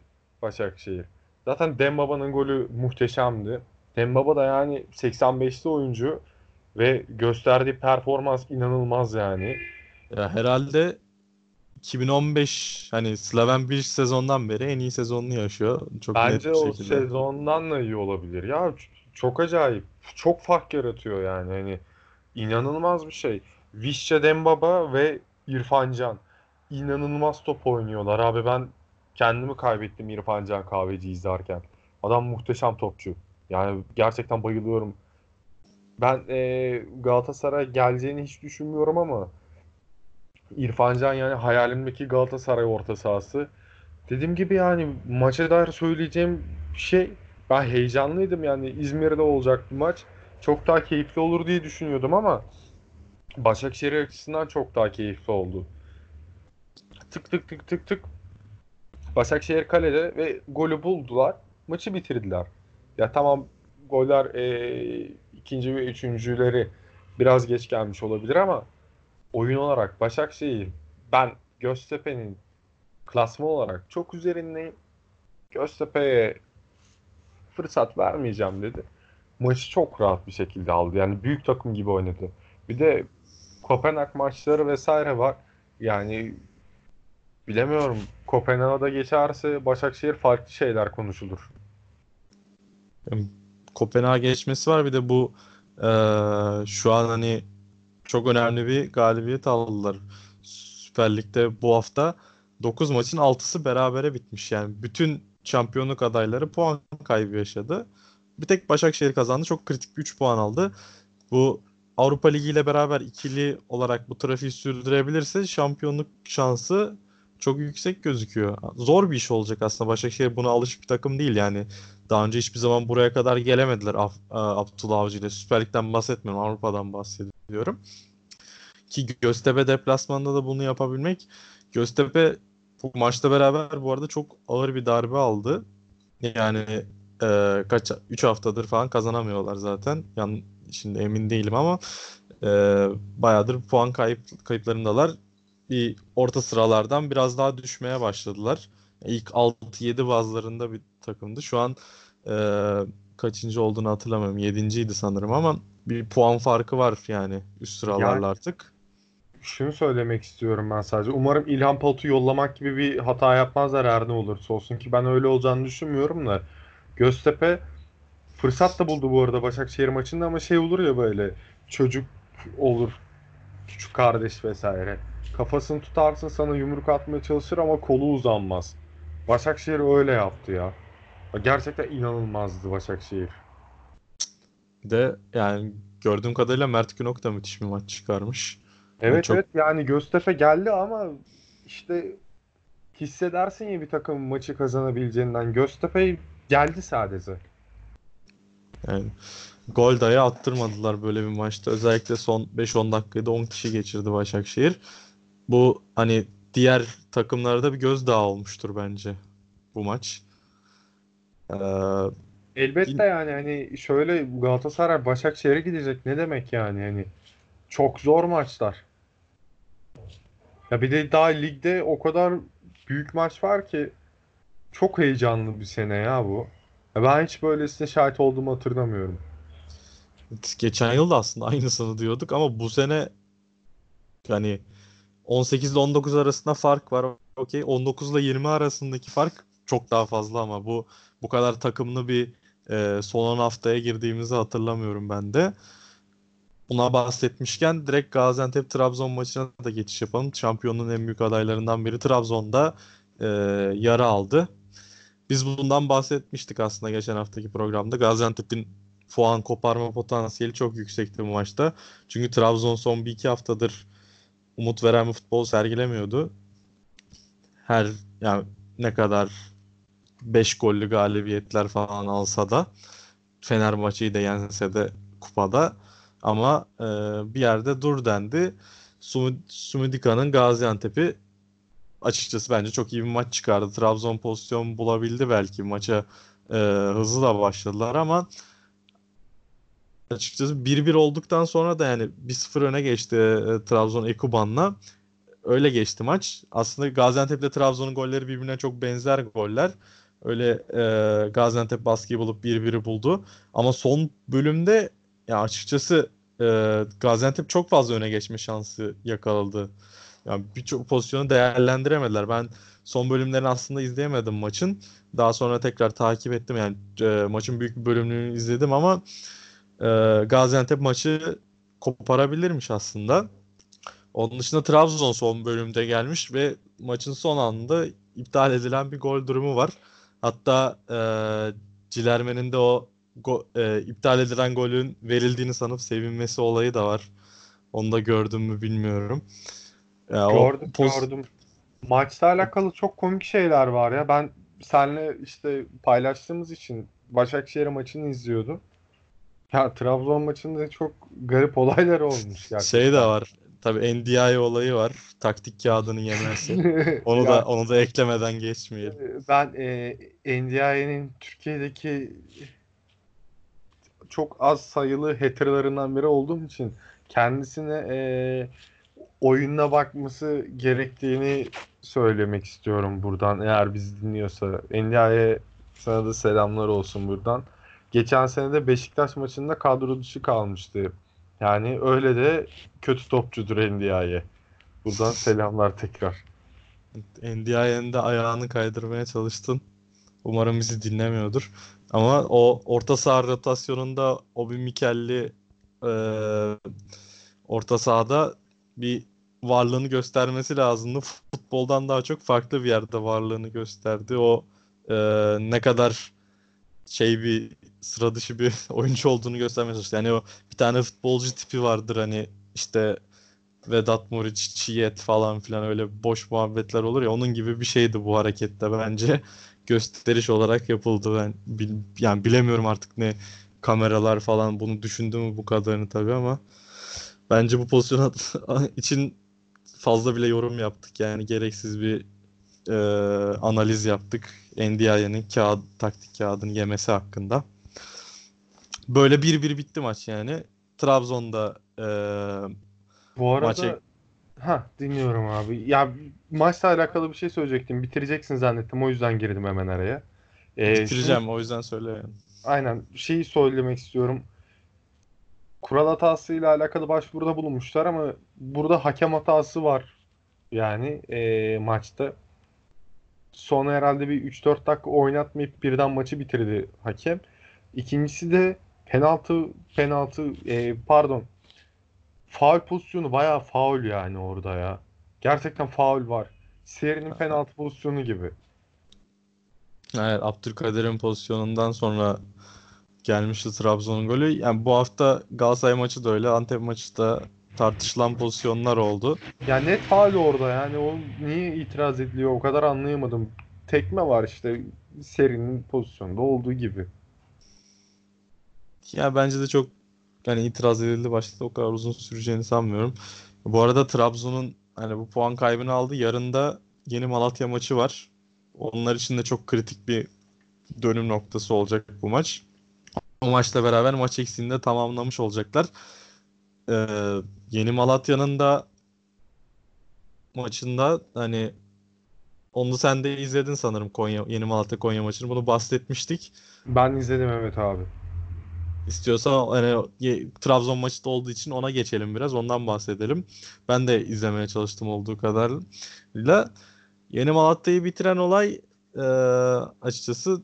Başakşehir. Zaten Dembaba'nın golü muhteşemdi. Dembaba da yani 85'li oyuncu ve gösterdiği performans inanılmaz yani. Ya herhalde 2015 hani Slaven Bilic sezondan beri en iyi sezonunu yaşıyor. Çok net Bence bir o şekilde. sezondan da iyi olabilir. Ya çok acayip. Çok fark yaratıyor yani. Hani inanılmaz bir şey. Visca Dembaba ve İrfan Can. İnanılmaz top oynuyorlar abi. Ben kendimi kaybettim İrfan Can Kahveci izlerken. Adam muhteşem topçu. Yani gerçekten bayılıyorum. Ben e, Galatasaray geleceğini hiç düşünmüyorum ama İrfan Can yani hayalimdeki Galatasaray orta sahası. Dediğim gibi yani maça dair söyleyeceğim şey ben heyecanlıydım yani İzmir'de olacak bir maç. Çok daha keyifli olur diye düşünüyordum ama Başakşehir açısından çok daha keyifli oldu. Tık tık tık tık tık. Başakşehir kalede ve golü buldular. Maçı bitirdiler. Ya tamam goller eee, ikinci ve üçüncüleri biraz geç gelmiş olabilir ama oyun olarak Başakşehir ben Göztepe'nin klasman olarak çok üzerindeyim. Göztepe'ye fırsat vermeyeceğim dedi. Maçı çok rahat bir şekilde aldı. Yani büyük takım gibi oynadı. Bir de Kopenhag maçları vesaire var. Yani bilemiyorum. Kopenhag'da geçerse Başakşehir farklı şeyler konuşulur. Kopenhag geçmesi var bir de bu e, şu an hani çok önemli bir galibiyet aldılar. Süper Lig'de bu hafta 9 maçın 6'sı berabere bitmiş. Yani bütün şampiyonluk adayları puan kaybı yaşadı. Bir tek Başakşehir kazandı. Çok kritik bir 3 puan aldı. Bu Avrupa Ligi ile beraber ikili olarak bu trafiği sürdürebilirse şampiyonluk şansı çok yüksek gözüküyor. Zor bir iş olacak aslında. Başakşehir buna alışık bir takım değil yani. Daha önce hiçbir zaman buraya kadar gelemediler Af Abdullah Avcı ile. Süper Lig'den bahsetmiyorum. Avrupa'dan bahsediyorum. Ki Göztepe deplasmanda da bunu yapabilmek. Göztepe bu maçta beraber bu arada çok ağır bir darbe aldı. Yani e, kaç 3 haftadır falan kazanamıyorlar zaten. Yani şimdi emin değilim ama e, bayağıdır puan kayıp kayıplarındalar. Bir orta sıralardan biraz daha düşmeye başladılar. İlk 6-7 bazlarında bir takımdı. Şu an e, kaçıncı olduğunu hatırlamıyorum. 7.ydi sanırım ama bir puan farkı var yani üst sıralarla yani, artık. Şunu söylemek istiyorum ben sadece. Umarım İlhan Palut'u yollamak gibi bir hata yapmazlar her ne olursa olsun ki ben öyle olacağını düşünmüyorum da. Göztepe fırsat da buldu bu arada Başakşehir maçında ama şey olur ya böyle çocuk olur küçük kardeş vesaire. Kafasını tutarsın sana yumruk atmaya çalışır ama kolu uzanmaz. Başakşehir öyle yaptı ya. Gerçekten inanılmazdı Başakşehir. Bir de yani gördüğüm kadarıyla Mert Günok da müthiş bir maç çıkarmış. Evet yani çok... evet yani Göztepe geldi ama işte hissedersin ya bir takım maçı kazanabileceğinden. Göztepe geldi sadece. Yani gol daya attırmadılar böyle bir maçta. Özellikle son 5-10 dakikada 10 kişi geçirdi Başakşehir. Bu hani diğer takımlarda bir gözdağı olmuştur bence bu maç. Ee, Elbette yani hani şöyle Galatasaray Başakşehir'e gidecek ne demek yani hani çok zor maçlar. Ya bir de daha ligde o kadar büyük maç var ki çok heyecanlı bir sene ya bu. Ya ben hiç böylesine şahit olduğumu hatırlamıyorum. Geçen yıl da aslında aynısını diyorduk ama bu sene yani 18 ile 19 arasında fark var. Okey. 19 ile 20 arasındaki fark çok daha fazla ama bu bu kadar takımlı bir e, son 10 haftaya girdiğimizi hatırlamıyorum ben de. Buna bahsetmişken direkt Gaziantep Trabzon maçına da geçiş yapalım. Şampiyonun en büyük adaylarından biri Trabzon'da e, yara aldı. Biz bundan bahsetmiştik aslında geçen haftaki programda. Gaziantep'in puan koparma potansiyeli çok yüksekti bu maçta. Çünkü Trabzon son bir iki haftadır umut veren bir futbol sergilemiyordu. Her yani ne kadar 5 gollü galibiyetler falan alsa da Fenerbahçe'yi de yense de kupada ama e, bir yerde dur dendi. Sumudika'nın Gaziantep'i açıkçası bence çok iyi bir maç çıkardı. Trabzon pozisyon bulabildi belki maça e, hızlı da başladılar ama açıkçası 1-1 olduktan sonra da yani 1-0 öne geçti e, Trabzon Ekuban'la. Öyle geçti maç. Aslında Gaziantep ile Trabzon'un golleri birbirine çok benzer goller. Öyle e, Gaziantep baskıyı bulup 1-1'i buldu. Ama son bölümde ya açıkçası e, Gaziantep çok fazla öne geçme şansı yakaladı. Yani birçok pozisyonu değerlendiremediler. Ben son bölümlerini aslında izleyemedim maçın. Daha sonra tekrar takip ettim. Yani e, maçın büyük bir bölümünü izledim ama e, Gaziantep maçı koparabilirmiş aslında. Onun dışında Trabzon son bölümde gelmiş ve maçın son anında iptal edilen bir gol durumu var. Hatta e, Cilermen'in de o go, e, iptal edilen golün verildiğini sanıp sevinmesi olayı da var. Onu da gördüm mü bilmiyorum. Ya gördüm poz... gördüm. Maçla alakalı çok komik şeyler var ya. Ben seninle işte paylaştığımız için Başakşehir maçını izliyordum. Ya Trabzon maçında çok garip olaylar olmuş gerçekten. Şey de var. Tabii NDI olayı var. Taktik kağıdını yemesi. Onu da onu da eklemeden geçmeyelim. Ben e, NDI'nin Türkiye'deki çok az sayılı haterlarından biri olduğum için kendisine e, oyununa bakması gerektiğini söylemek istiyorum buradan eğer bizi dinliyorsa. Endia'ya sana da selamlar olsun buradan. Geçen sene de Beşiktaş maçında kadro dışı kalmıştı. Yani öyle de kötü topçudur Endia'ya. Buradan selamlar tekrar. NDI'nin de ayağını kaydırmaya çalıştın. Umarım bizi dinlemiyordur. Ama o orta saha rotasyonunda Obi Mikelli e, orta sahada bir varlığını göstermesi lazımdı. Futboldan daha çok farklı bir yerde varlığını gösterdi. O e, ne kadar şey bir sıra dışı bir oyuncu olduğunu göstermeye çalıştı. Yani o bir tane futbolcu tipi vardır hani işte Vedat Muriç, Çiyet falan filan öyle boş muhabbetler olur ya onun gibi bir şeydi bu harekette bence. Gösteriş olarak yapıldı ben bil, yani bilemiyorum artık ne kameralar falan bunu düşündü mü bu kadarını tabii ama bence bu pozisyon için fazla bile yorum yaptık yani gereksiz bir e, analiz yaptık. Ndiaye'nin kağıt, taktik kağıdını yemesi hakkında. Böyle 1-1 bitti maç yani. Trabzon'da e, Bu arada maçı ha dinliyorum abi. Ya maçla alakalı bir şey söyleyecektim. Bitireceksin zannettim. O yüzden girdim hemen araya. Ee, bitireceğim o yüzden söyle. aynen şeyi söylemek istiyorum. Kural hatasıyla alakalı başvuruda bulunmuşlar ama burada hakem hatası var. Yani ee, maçta. Sonra herhalde bir 3-4 dakika oynatmayıp birden maçı bitirdi hakem. İkincisi de penaltı penaltı ee, pardon faul pozisyonu bayağı faul yani orada ya. Gerçekten faul var. Serinin penaltı pozisyonu gibi. Evet, Abdülkadir'in pozisyonundan sonra gelmişti Trabzon'un golü. Yani bu hafta Galatasaray maçı da öyle, Antep maçı da tartışılan pozisyonlar oldu. Ya net faul orada yani o niye itiraz ediliyor o kadar anlayamadım. Tekme var işte serinin pozisyonda olduğu gibi. Ya bence de çok yani itiraz edildi başta o kadar uzun süreceğini sanmıyorum. Bu arada Trabzon'un hani bu puan kaybını aldı. Yarın da yeni Malatya maçı var. Onlar için de çok kritik bir dönüm noktası olacak bu maç. O maçla beraber maç eksiğini de tamamlamış olacaklar. Ee, yeni Malatya'nın da maçında hani onu sen de izledin sanırım Konya Yeni Malatya Konya maçını. Bunu bahsetmiştik. Ben izledim evet abi. İstiyorsan hani Trabzon maçı da olduğu için ona geçelim biraz. Ondan bahsedelim. Ben de izlemeye çalıştım olduğu kadarıyla. Yeni Malatya'yı bitiren olay e, açıkçası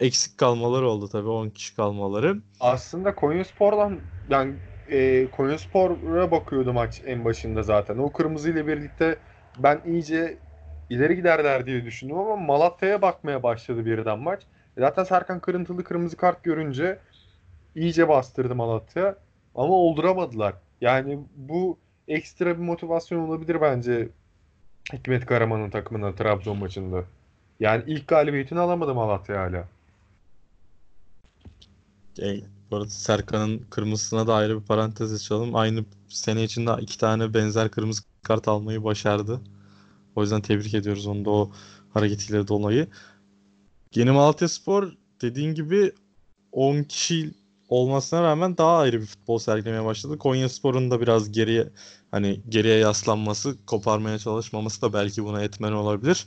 eksik kalmaları oldu tabii 10 kişi kalmaları. Aslında Konyaspor'dan yani e, Konyaspor'a bakıyordu maç en başında zaten. O kırmızı ile birlikte ben iyice ileri giderler diye düşündüm ama Malatya'ya bakmaya başladı birden maç. Zaten Serkan Kırıntılı kırmızı kart görünce iyice bastırdı Malatya ama olduramadılar. Yani bu ekstra bir motivasyon olabilir bence Hikmet Karaman'ın takımına Trabzon maçında. Yani ilk galibiyetini alamadı Malatya hala. E, bu arada Serkan'ın kırmızısına da ayrı bir parantez açalım. Aynı sene içinde iki tane benzer kırmızı kart almayı başardı. O yüzden tebrik ediyoruz onu da o hareketiyle dolayı. Yeni Malatyaspor dediğin gibi 10 kişi olmasına rağmen daha ayrı bir futbol sergilemeye başladı. Konyaspor'un da biraz geriye hani geriye yaslanması, koparmaya çalışmaması da belki buna etmen olabilir.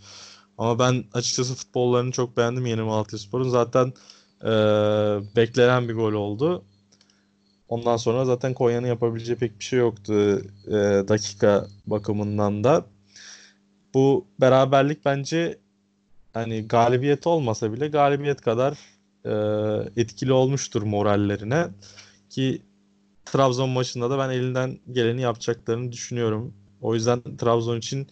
Ama ben açıkçası futbollarını çok beğendim Yeni Malatyaspor'un. Zaten e, beklenen bir gol oldu. Ondan sonra zaten Konya'nın yapabileceği pek bir şey yoktu e, dakika bakımından da. Bu beraberlik bence hani galibiyet olmasa bile galibiyet kadar e, etkili olmuştur morallerine ki Trabzon maçında da ben elinden geleni yapacaklarını düşünüyorum. O yüzden Trabzon için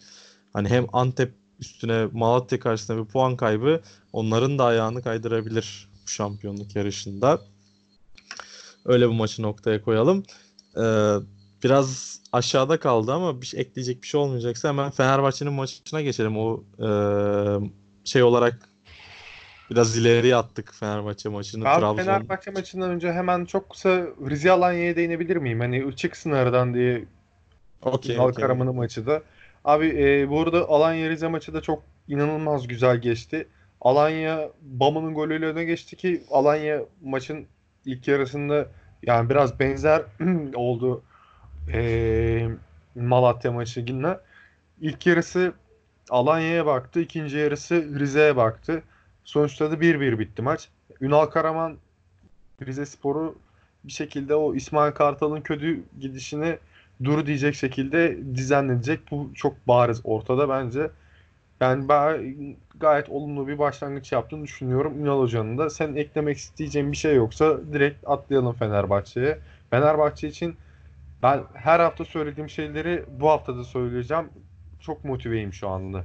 hani hem Antep üstüne Malatya karşısında bir puan kaybı onların da ayağını kaydırabilir bu şampiyonluk yarışında. Öyle bu maçı noktaya koyalım. Ee, biraz aşağıda kaldı ama bir şey, ekleyecek bir şey olmayacaksa hemen Fenerbahçe'nin maçına geçelim. O e, şey olarak biraz ileriye attık Fenerbahçe maçını. Abi Trabzon. Fenerbahçe maçından önce hemen çok kısa Rize Alanya'ya değinebilir miyim? Hani çıksın aradan diye Okey, Ünal okey. Karaman'ın maçı da. Abi e, bu arada Alanya Rize maçı da çok inanılmaz güzel geçti. Alanya Bama'nın golüyle öne geçti ki Alanya maçın ilk yarısında yani biraz benzer oldu. E, Malatya maçına. İlk yarısı Alanya'ya baktı. ikinci yarısı Rize'ye baktı. Sonuçta da 1-1 bitti maç. Ünal Karaman Rize Spor'u bir şekilde o İsmail Kartal'ın kötü gidişini dur diyecek şekilde düzenlenecek. Bu çok bariz ortada bence. Yani ben gayet olumlu bir başlangıç yaptığını düşünüyorum Ünal Hoca'nın da. Sen eklemek isteyeceğin bir şey yoksa direkt atlayalım Fenerbahçe'ye. Fenerbahçe için ben her hafta söylediğim şeyleri bu hafta da söyleyeceğim. Çok motiveyim şu anda.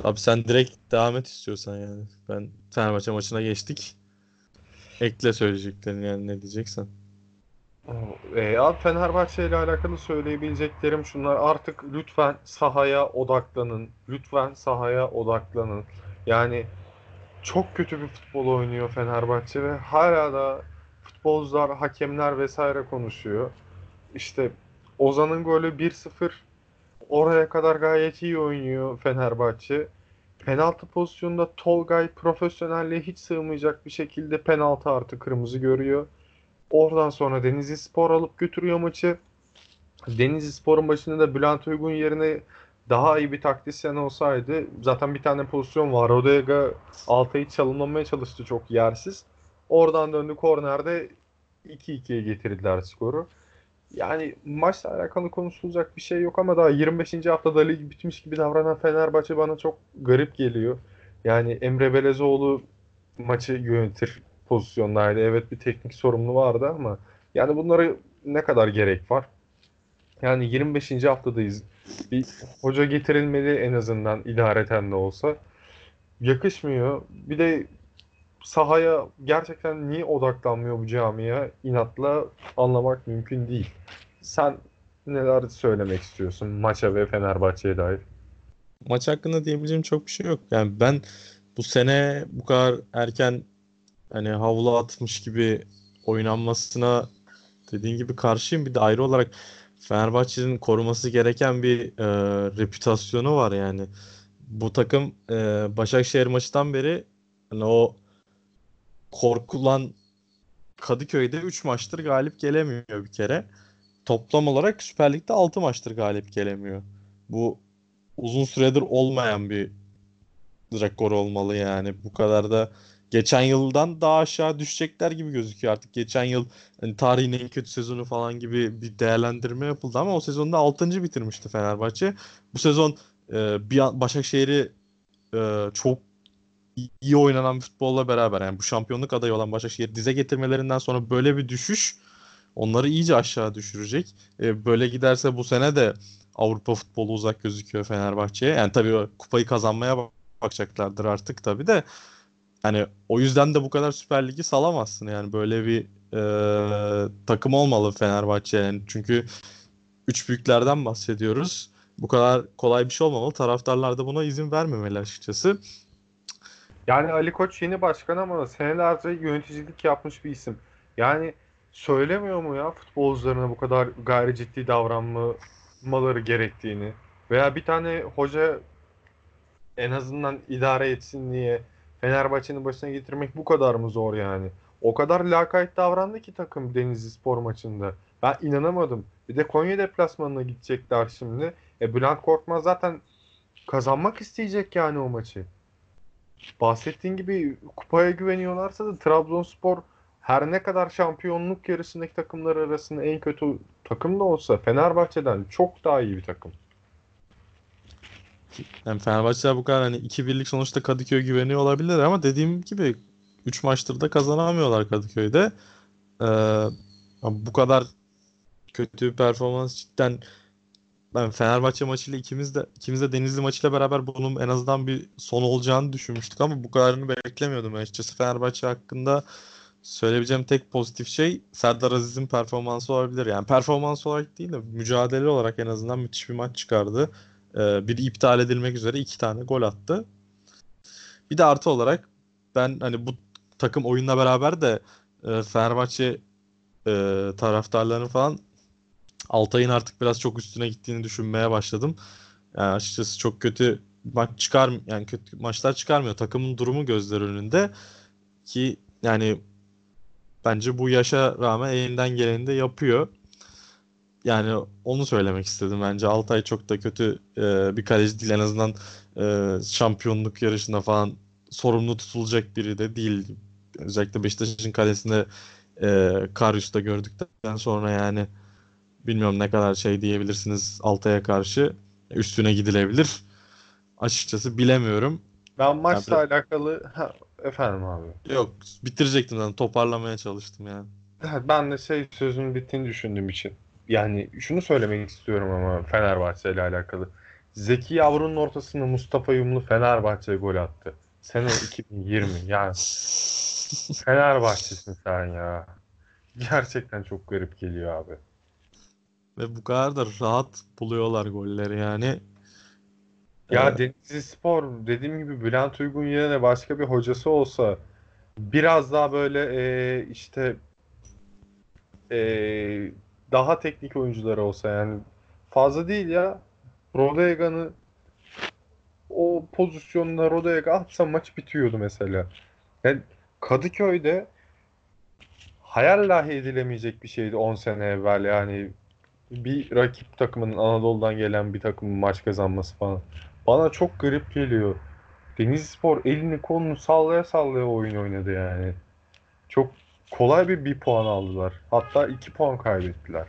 Abi sen direkt devam et istiyorsan yani. Ben Fenerbahçe maçına geçtik. Ekle söyleyeceklerini yani ne diyeceksen. E, abi Fenerbahçe ile alakalı söyleyebileceklerim şunlar. Artık lütfen sahaya odaklanın. Lütfen sahaya odaklanın. Yani çok kötü bir futbol oynuyor Fenerbahçe ve hala da futbolcular, hakemler vesaire konuşuyor. İşte Ozan'ın golü 1-0 oraya kadar gayet iyi oynuyor Fenerbahçe. Penaltı pozisyonunda Tolgay profesyonelliğe hiç sığmayacak bir şekilde penaltı artı kırmızı görüyor. Oradan sonra Denizli Spor alıp götürüyor maçı. Denizli Spor'un başında da Bülent Uygun yerine daha iyi bir taktisyen olsaydı zaten bir tane pozisyon var. Rodega Altay'ı çalımlamaya çalıştı çok yersiz. Oradan döndü kornerde 2-2'ye getirdiler skoru. Yani maçla alakalı konuşulacak bir şey yok ama daha 25. haftada lig bitmiş gibi davranan Fenerbahçe bana çok garip geliyor. Yani Emre Belezoğlu maçı yönetir pozisyondaydı. Evet bir teknik sorumlu vardı ama yani bunları ne kadar gerek var? Yani 25. haftadayız. Bir hoca getirilmeli en azından idareten de olsa. Yakışmıyor. Bir de sahaya gerçekten niye odaklanmıyor bu camia inatla anlamak mümkün değil. Sen neler söylemek istiyorsun maça ve Fenerbahçe'ye dair? Maç hakkında diyebileceğim çok bir şey yok. Yani ben bu sene bu kadar erken hani havlu atmış gibi oynanmasına dediğin gibi karşıyım. Bir de ayrı olarak Fenerbahçe'nin koruması gereken bir e, reputasyonu var yani. Bu takım e, Başakşehir maçından beri hani o korkulan Kadıköy'de 3 maçtır galip gelemiyor bir kere. Toplam olarak Süper Lig'de 6 maçtır galip gelemiyor. Bu uzun süredir olmayan bir rekor olmalı yani. Bu kadar da geçen yıldan daha aşağı düşecekler gibi gözüküyor artık. Geçen yıl hani tarihin en kötü sezonu falan gibi bir değerlendirme yapıldı ama o sezonda 6. bitirmişti Fenerbahçe. Bu sezon e, bir Başakşehir'i e, çok iyi oynanan futbolla beraber yani bu şampiyonluk adayı olan Başakşehir dize getirmelerinden sonra böyle bir düşüş onları iyice aşağı düşürecek. E, böyle giderse bu sene de Avrupa futbolu uzak gözüküyor Fenerbahçe'ye. Yani tabii kupayı kazanmaya bakacaklardır artık tabii de. Hani o yüzden de bu kadar Süper Lig'i salamazsın. Yani böyle bir e, takım olmalı Fenerbahçe. Yani çünkü üç büyüklerden bahsediyoruz. Bu kadar kolay bir şey olmamalı. Taraftarlar da buna izin vermemeli açıkçası. Yani Ali Koç yeni başkan ama senelerce yöneticilik yapmış bir isim. Yani söylemiyor mu ya futbolcularına bu kadar gayri ciddi davranmaları gerektiğini? Veya bir tane hoca en azından idare etsin diye Fenerbahçe'nin başına getirmek bu kadar mı zor yani? O kadar lakayt davrandı ki takım Denizli Spor maçında. Ben inanamadım. Bir de Konya deplasmanına gidecekler şimdi. E Bülent Korkmaz zaten kazanmak isteyecek yani o maçı bahsettiğin gibi kupaya güveniyorlarsa da Trabzonspor her ne kadar şampiyonluk yarışındaki takımlar arasında en kötü takım da olsa Fenerbahçe'den çok daha iyi bir takım. Yani Fenerbahçe'ler bu kadar hani 2-1'lik sonuçta Kadıköy güveniyor olabilir ama dediğim gibi 3 maçtır da kazanamıyorlar Kadıköy'de. Ee, bu kadar kötü bir performans cidden ben Fenerbahçe maçıyla ikimiz de ikimiz de Denizli maçıyla beraber bunun en azından bir son olacağını düşünmüştük ama bu kadarını beklemiyordum açıkçası. Fenerbahçe hakkında söyleyebileceğim tek pozitif şey Serdar Aziz'in performansı olabilir. Yani performans olarak değil de mücadele olarak en azından müthiş bir maç çıkardı. Ee, bir iptal edilmek üzere iki tane gol attı. Bir de artı olarak ben hani bu takım oyunla beraber de e, Fenerbahçe e, taraftarlarının falan Altay'ın artık biraz çok üstüne gittiğini düşünmeye başladım. Yani açıkçası çok kötü maç çıkar yani kötü maçlar çıkarmıyor. Takımın durumu gözler önünde ki yani bence bu yaşa rağmen elinden geleni de yapıyor. yani onu söylemek istedim bence. Altay çok da kötü e, bir kaleci değil en azından e, şampiyonluk yarışında falan sorumlu tutulacak biri de değil. Özellikle Beşiktaş'ın kalesinde e, Karius'ta gördükten sonra yani bilmiyorum ne kadar şey diyebilirsiniz Altay'a karşı üstüne gidilebilir. Açıkçası bilemiyorum. Ben maçla Abi- alakalı ha, efendim abi. Yok bitirecektim zaten toparlamaya çalıştım yani. Ben de şey sözün bittiğini düşündüğüm için. Yani şunu söylemek istiyorum ama Fenerbahçe ile alakalı. Zeki Yavru'nun ortasında Mustafa Yumlu Fenerbahçe'ye gol attı. Sene 2020. Yani Fenerbahçe'sin sen ya. Gerçekten çok garip geliyor abi. Ve bu kadar da rahat buluyorlar golleri yani. Ya Ee, Denizli Spor dediğim gibi Bülent Uygun yerine başka bir hocası olsa biraz daha böyle e, işte e, daha teknik oyuncuları olsa yani fazla değil ya Rodega'nı o pozisyonda Rodega atsa maç bitiyordu mesela. Yani Kadıköy'de hayal dahi edilemeyecek bir şeydi 10 sene evvel yani bir rakip takımının Anadolu'dan gelen bir takımın maç kazanması falan. Bana çok garip geliyor. Denizlispor elini kolunu sallaya sallaya oyun oynadı yani. Çok kolay bir bir puan aldılar. Hatta iki puan kaybettiler.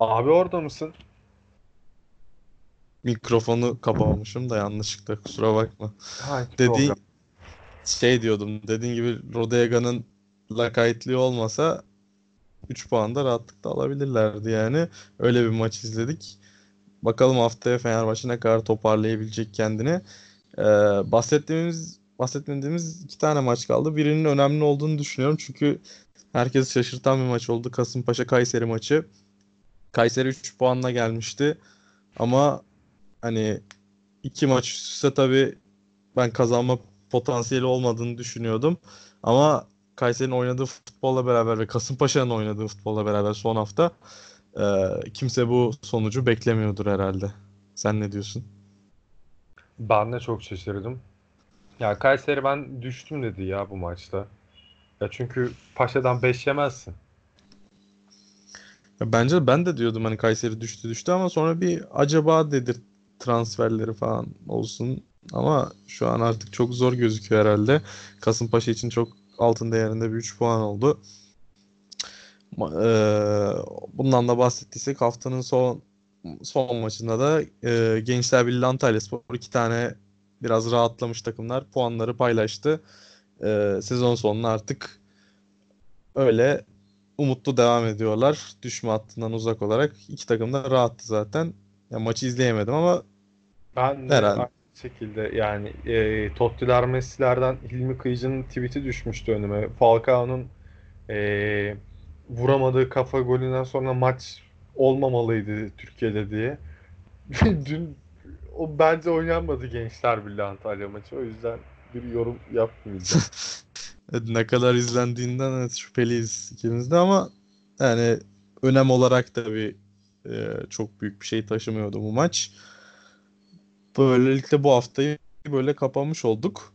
Abi orada mısın? mikrofonu kapamışım da yanlışlıkla kusura bakma. Ha, Dediğin. Şey diyordum. Dediğin gibi Rodega'nın lakaytlığı olmasa 3 puan da rahatlıkla alabilirlerdi yani. Öyle bir maç izledik. Bakalım haftaya Fenerbahçe ne kadar toparlayabilecek kendini. Ee, bahsettiğimiz bahsetmediğimiz iki tane maç kaldı. Birinin önemli olduğunu düşünüyorum. Çünkü herkesi şaşırtan bir maç oldu. Kasımpaşa Kayseri maçı. Kayseri 3 puanla gelmişti. Ama hani iki maç üst tabii ben kazanma potansiyeli olmadığını düşünüyordum. Ama Kayseri'nin oynadığı futbolla beraber ve Kasımpaşa'nın oynadığı futbolla beraber son hafta e, kimse bu sonucu beklemiyordur herhalde. Sen ne diyorsun? Ben de çok şaşırdım. Ya Kayseri ben düştüm dedi ya bu maçta. Ya çünkü Paşa'dan 5 yemezsin. Ya bence ben de diyordum hani Kayseri düştü düştü ama sonra bir acaba dedir transferleri falan olsun. Ama şu an artık çok zor gözüküyor herhalde. Kasımpaşa için çok altın değerinde bir 3 puan oldu. Eee, bundan da bahsettiysek haftanın son son maçında da eee, Gençler Birliği Antalyaspor iki tane biraz rahatlamış takımlar puanları paylaştı. Eee, sezon sonuna artık öyle umutlu devam ediyorlar. Düşme hattından uzak olarak. iki takım da rahattı zaten. Ya maçı izleyemedim ama Ben de Herhalde. Şekilde yani e, Tottiler Messi'lerden Hilmi Kıyıcı'nın tweet'i düşmüştü önüme. Falcao'nun e, vuramadığı kafa golünden sonra maç olmamalıydı Türkiye'de diye. Dün o bence oynanmadı Gençler Birliği Antalya maçı. O yüzden bir yorum yapmayacağım. Ne kadar izlendiğinden evet, şüpheliyiz ikimiz de ama yani önem olarak da bir e, çok büyük bir şey taşımıyordu bu maç. Böylelikle bu haftayı böyle kapamış olduk.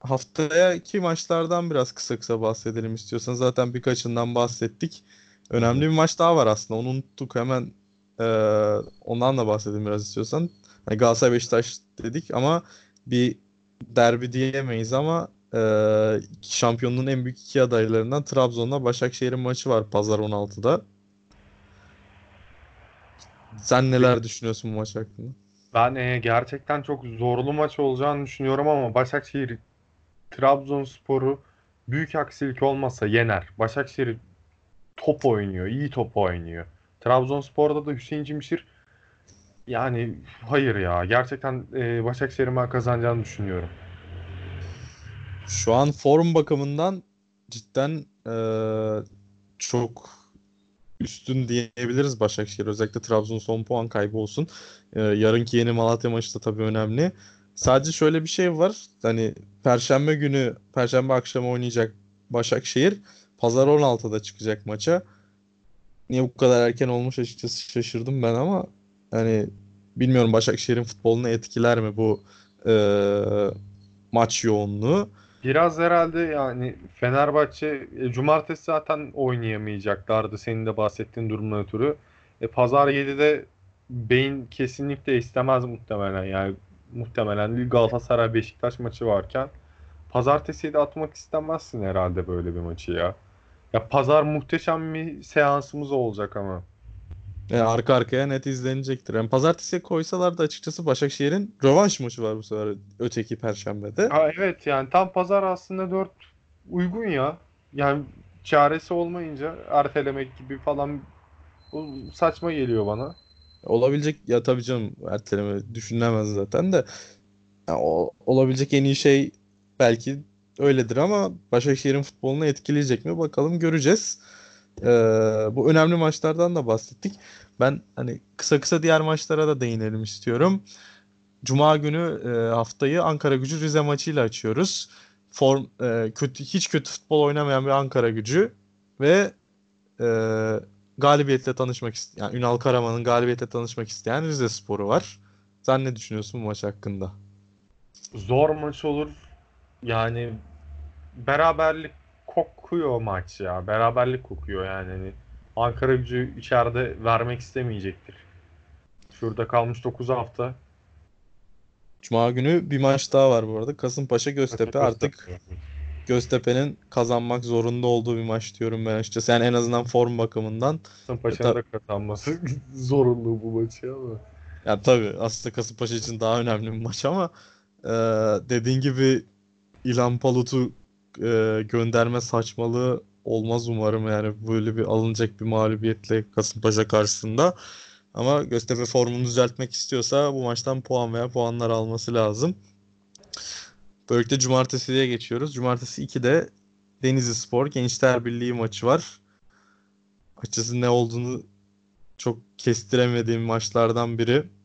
Haftaya iki maçlardan biraz kısa kısa bahsedelim istiyorsan. Zaten birkaçından bahsettik. Önemli bir maç daha var aslında. Onu unuttuk. Hemen e, ondan da bahsedelim biraz istiyorsan. Yani Galatasaray Beşiktaş dedik ama bir derbi diyemeyiz ama e, şampiyonluğun en büyük iki adaylarından Trabzon'la Başakşehir'in maçı var Pazar 16'da. Sen neler düşünüyorsun bu maç hakkında? Ben e, gerçekten çok zorlu maç olacağını düşünüyorum ama Başakşehir Trabzonspor'u büyük aksilik olmazsa yener. Başakşehir top oynuyor, iyi top oynuyor. Trabzonspor'da da Hüseyin Cimşir yani hayır ya gerçekten e, Başakşehir'in ben kazanacağını düşünüyorum. Şu an form bakımından cidden e, çok üstün diyebiliriz Başakşehir. Özellikle Trabzon son puan kaybı olsun. E, yarınki yeni Malatya maçı da tabii önemli. Sadece şöyle bir şey var. Hani Perşembe günü, Perşembe akşamı oynayacak Başakşehir. Pazar 16'da çıkacak maça. Niye bu kadar erken olmuş açıkçası şaşırdım ben ama hani bilmiyorum Başakşehir'in futbolunu etkiler mi bu e, maç yoğunluğu. Biraz herhalde yani Fenerbahçe e, cumartesi zaten oynayamayacaklardı senin de bahsettiğin durumdan ötürü. E, Pazar 7'de Beyin kesinlikle istemez muhtemelen yani muhtemelen Galatasaray Beşiktaş maçı varken Pazartesiyi de atmak istemezsin herhalde böyle bir maçı ya. Ya pazar muhteşem bir seansımız olacak ama. E, arka arkaya net izlenecektir. Yani pazartesiye koysalar da açıkçası Başakşehir'in rövanş maçı var bu sefer öteki perşembede. Ha, evet yani tam pazar aslında 4 uygun ya. Yani çaresi olmayınca ertelemek gibi falan bu saçma geliyor bana. Olabilecek ya tabii canım erteleme düşünülemez zaten de ya, o, olabilecek en iyi şey belki öyledir ama Başakşehir'in futbolunu etkileyecek mi bakalım göreceğiz. Ee, bu önemli maçlardan da bahsettik. Ben hani kısa kısa diğer maçlara da değinelim istiyorum. Cuma günü e, haftayı Ankara Gücü Rize maçıyla açıyoruz. Form e, kötü hiç kötü futbol oynamayan bir Ankara Gücü ve e, galibiyetle tanışmak isteyen yani Ünal Karaman'ın galibiyetle tanışmak isteyen Rize Sporu var. Sen ne düşünüyorsun bu maç hakkında? Zor maç olur. Yani beraberlik kokuyor maç ya. Beraberlik kokuyor yani. Hani Ankara gücü içeride vermek istemeyecektir. Şurada kalmış 9 hafta. Cuma günü bir maç daha var bu arada. Kasımpaşa Göztepe artık Göztepe'nin kazanmak zorunda olduğu bir maç diyorum ben açıkçası. Yani en azından form bakımından. Kasımpaşa'nın da kazanması zorunlu bu maçı ama. Ya tabii aslında Kasımpaşa için daha önemli bir maç ama e, dediğin gibi İlhan Palut'u e, gönderme saçmalığı olmaz umarım yani böyle bir alınacak bir mağlubiyetle Kasımpaşa karşısında. Ama Göztepe formunu düzeltmek istiyorsa bu maçtan puan veya puanlar alması lazım. Böylelikle cumartesiye geçiyoruz. Cumartesi 2'de Denizli Spor Gençler Birliği maçı var. Açıkçası ne olduğunu çok kestiremediğim maçlardan biri.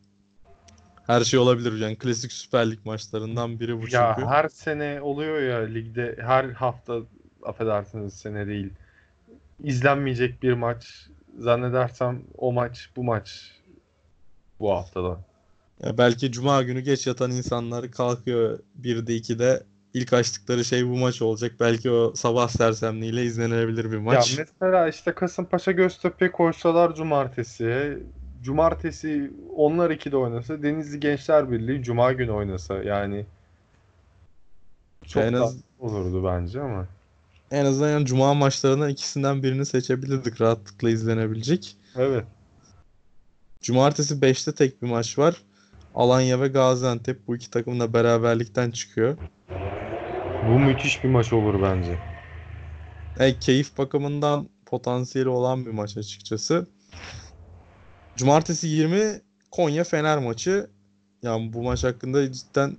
Her şey olabilir yani klasik Süper Lig maçlarından biri bu çünkü. Ya her sene oluyor ya ligde her hafta affedersiniz sene değil. izlenmeyecek bir maç zannedersem o maç bu maç bu haftada. Ya belki cuma günü geç yatan insanlar kalkıyor 1'de 2'de ilk açtıkları şey bu maç olacak. Belki o sabah sersemliğiyle izlenebilir bir maç. Ya mesela işte Kasımpaşa Göztepe koşsalar cumartesi. Cumartesi onlar 2'de oynasa Denizli Gençler Birliği cuma günü oynasa yani çok en az, olurdu bence ama. En azından yani cuma maçlarından ikisinden birini seçebilirdik rahatlıkla izlenebilecek. Evet. Cumartesi 5'te tek bir maç var. Alanya ve Gaziantep bu iki takım da beraberlikten çıkıyor. Bu müthiş bir maç olur bence. E, keyif bakımından potansiyeli olan bir maç açıkçası. Cumartesi 20 Konya Fener maçı. Yani bu maç hakkında cidden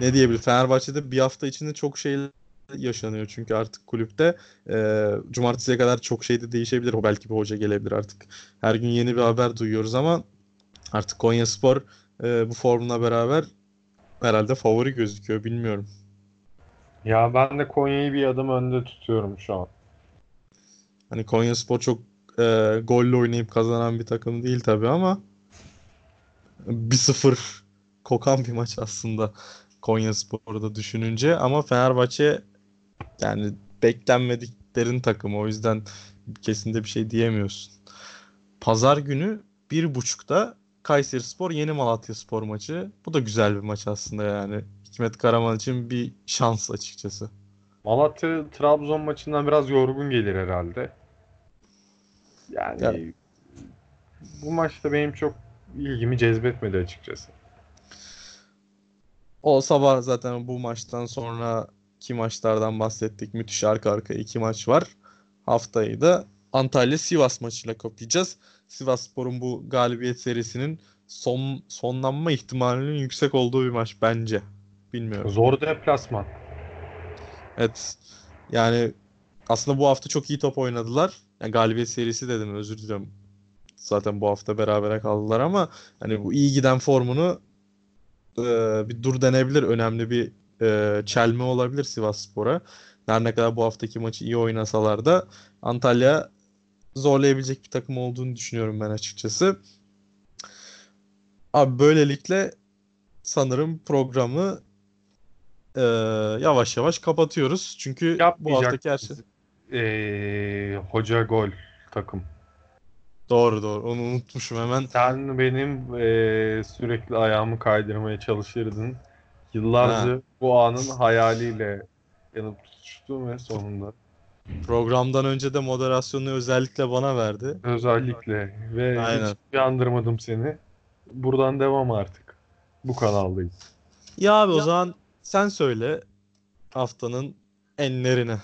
ne diyebilir? Fenerbahçe'de bir hafta içinde çok şeyler yaşanıyor çünkü artık kulüpte e, cumartesiye kadar çok şey de değişebilir. O belki bir hoca gelebilir artık. Her gün yeni bir haber duyuyoruz ama artık Konya Spor e, bu formuna beraber herhalde favori gözüküyor. Bilmiyorum. Ya ben de Konya'yı bir adım önde tutuyorum şu an. Hani Konya Spor çok e, golle oynayıp kazanan bir takım değil tabii ama 1-0 kokan bir maç aslında Konya Spor'da düşününce ama Fenerbahçe yani beklenmediklerin takımı o yüzden kesin bir şey diyemiyorsun. Pazar günü bir buçukta Kayseri Spor Yeni Malatya Spor maçı. Bu da güzel bir maç aslında yani. Hikmet Karaman için bir şans açıkçası. Malatya Trabzon maçından biraz yorgun gelir herhalde. Yani ya. bu maçta benim çok ilgimi cezbetmedi açıkçası. O sabah zaten bu maçtan sonra iki maçlardan bahsettik. Müthiş arka arka iki maç var. Haftayı da Antalya Sivas maçıyla kapayacağız. Sivas Spor'un bu galibiyet serisinin son sonlanma ihtimalinin yüksek olduğu bir maç bence. Bilmiyorum. Zor deplasman. Evet. Yani aslında bu hafta çok iyi top oynadılar. Yani galibiyet serisi dedim özür diliyorum. Zaten bu hafta berabere kaldılar ama hani bu iyi giden formunu e, bir dur denebilir. Önemli bir e, çelme olabilir Sivas Spor'a. Her ne kadar bu haftaki maçı iyi oynasalar da Antalya zorlayabilecek bir takım olduğunu düşünüyorum ben açıkçası. Abi böylelikle sanırım programı e, yavaş yavaş kapatıyoruz. Çünkü bu haftaki her şey. Ee, hoca gol takım. Doğru doğru. Onu unutmuşum hemen. Sen benim ee, sürekli ayağımı kaydırmaya çalışırdın. Yıllarca Ha. bu anın hayaliyle yanıp tutuştum ve sonunda Programdan önce de moderasyonu özellikle bana verdi. özellikle ve Aynen. hiç uyandırmadım seni. Buradan devam artık. Bu kanaldayız. Ya abi o zaman sen söyle haftanın enlerini.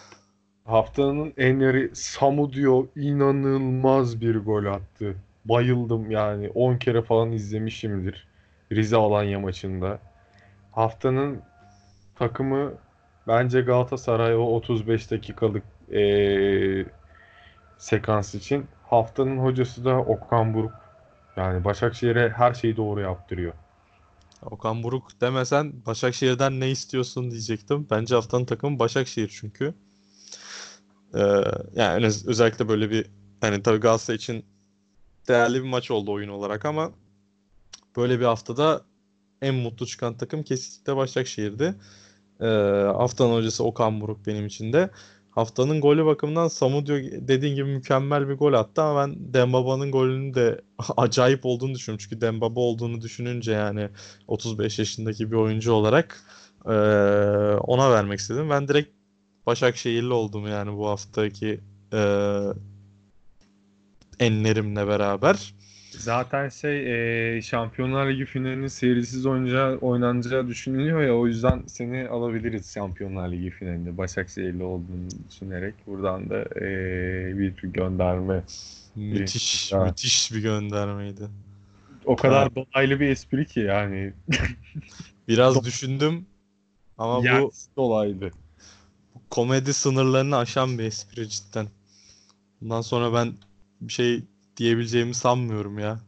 Haftanın enleri Samu diyor inanılmaz bir gol attı. Bayıldım yani 10 kere falan izlemişimdir Rize Alanya maçında. Haftanın takımı bence Galatasaray o 35 dakikalık eee, sekans için. Haftanın hocası da Okan Buruk. Yani Başakşehir'e her şeyi doğru yaptırıyor. Okan Buruk demesen Başakşehir'den ne istiyorsun diyecektim. Bence haftanın takımı Başakşehir çünkü. Ee, yani öz- özellikle böyle bir hani tabii Galatasaray için değerli bir maç oldu oyun olarak ama böyle bir haftada en mutlu çıkan takım kesinlikle Başakşehir'di. Ee, haftanın hocası Okan Buruk benim için de. Haftanın golü bakımından Samudio dediğin gibi mükemmel bir gol attı ama ben Dembaba'nın golünün de acayip olduğunu düşünüyorum. Çünkü Dembaba olduğunu düşününce yani 35 yaşındaki bir oyuncu olarak eee, ona vermek istedim. Ben direkt Başakşehirli oldum yani bu haftaki eee enlerimle beraber. Zaten şey e, Şampiyonlar Ligi finalinin serisiz oynayacağı, oynanacağı düşünülüyor ya o yüzden seni alabiliriz Şampiyonlar Ligi finalinde Başakşehirli olduğunu düşünerek buradan da e, bir gönderme. Müthiş, Evet. müthiş bir göndermeydi. O kadar dolaylı bir espri ki yani. Biraz düşündüm ama bu Yani dolaylı. Komedi sınırlarını aşan bir espri cidden. Bundan sonra ben bir şey diyebileceğimi sanmıyorum ya.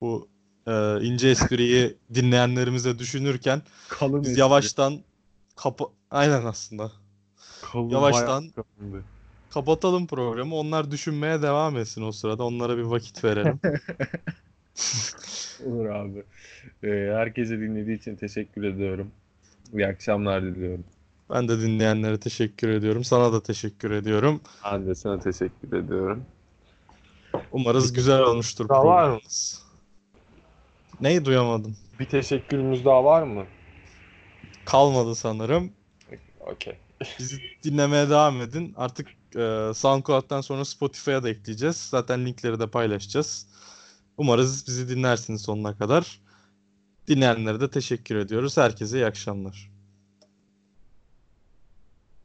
Bu e, ince espriyi dinleyenlerimize düşünürken Kalın biz espri. yavaştan kapa aynen aslında. Kalın, yavaştan- kalındı. Kapatalım programı. Onlar düşünmeye devam etsin o sırada. Onlara bir vakit verelim. Olur abi. E, herkese dinlediği için teşekkür ediyorum. İyi akşamlar diliyorum. Ben de dinleyenlere teşekkür ediyorum. Sana da teşekkür ediyorum. Ben de sana teşekkür ediyorum. Umarız güzel olmuştur Daha var mı? Neyi duyamadım? Bir teşekkürümüz daha var mı? Kalmadı sanırım. Okey. Bizi dinlemeye devam edin. Artık e, SoundCloud'dan sonra Spotify'a da ekleyeceğiz. Zaten linkleri de paylaşacağız. Umarız bizi dinlersiniz sonuna kadar. Dinleyenlere de teşekkür ediyoruz. Herkese iyi akşamlar.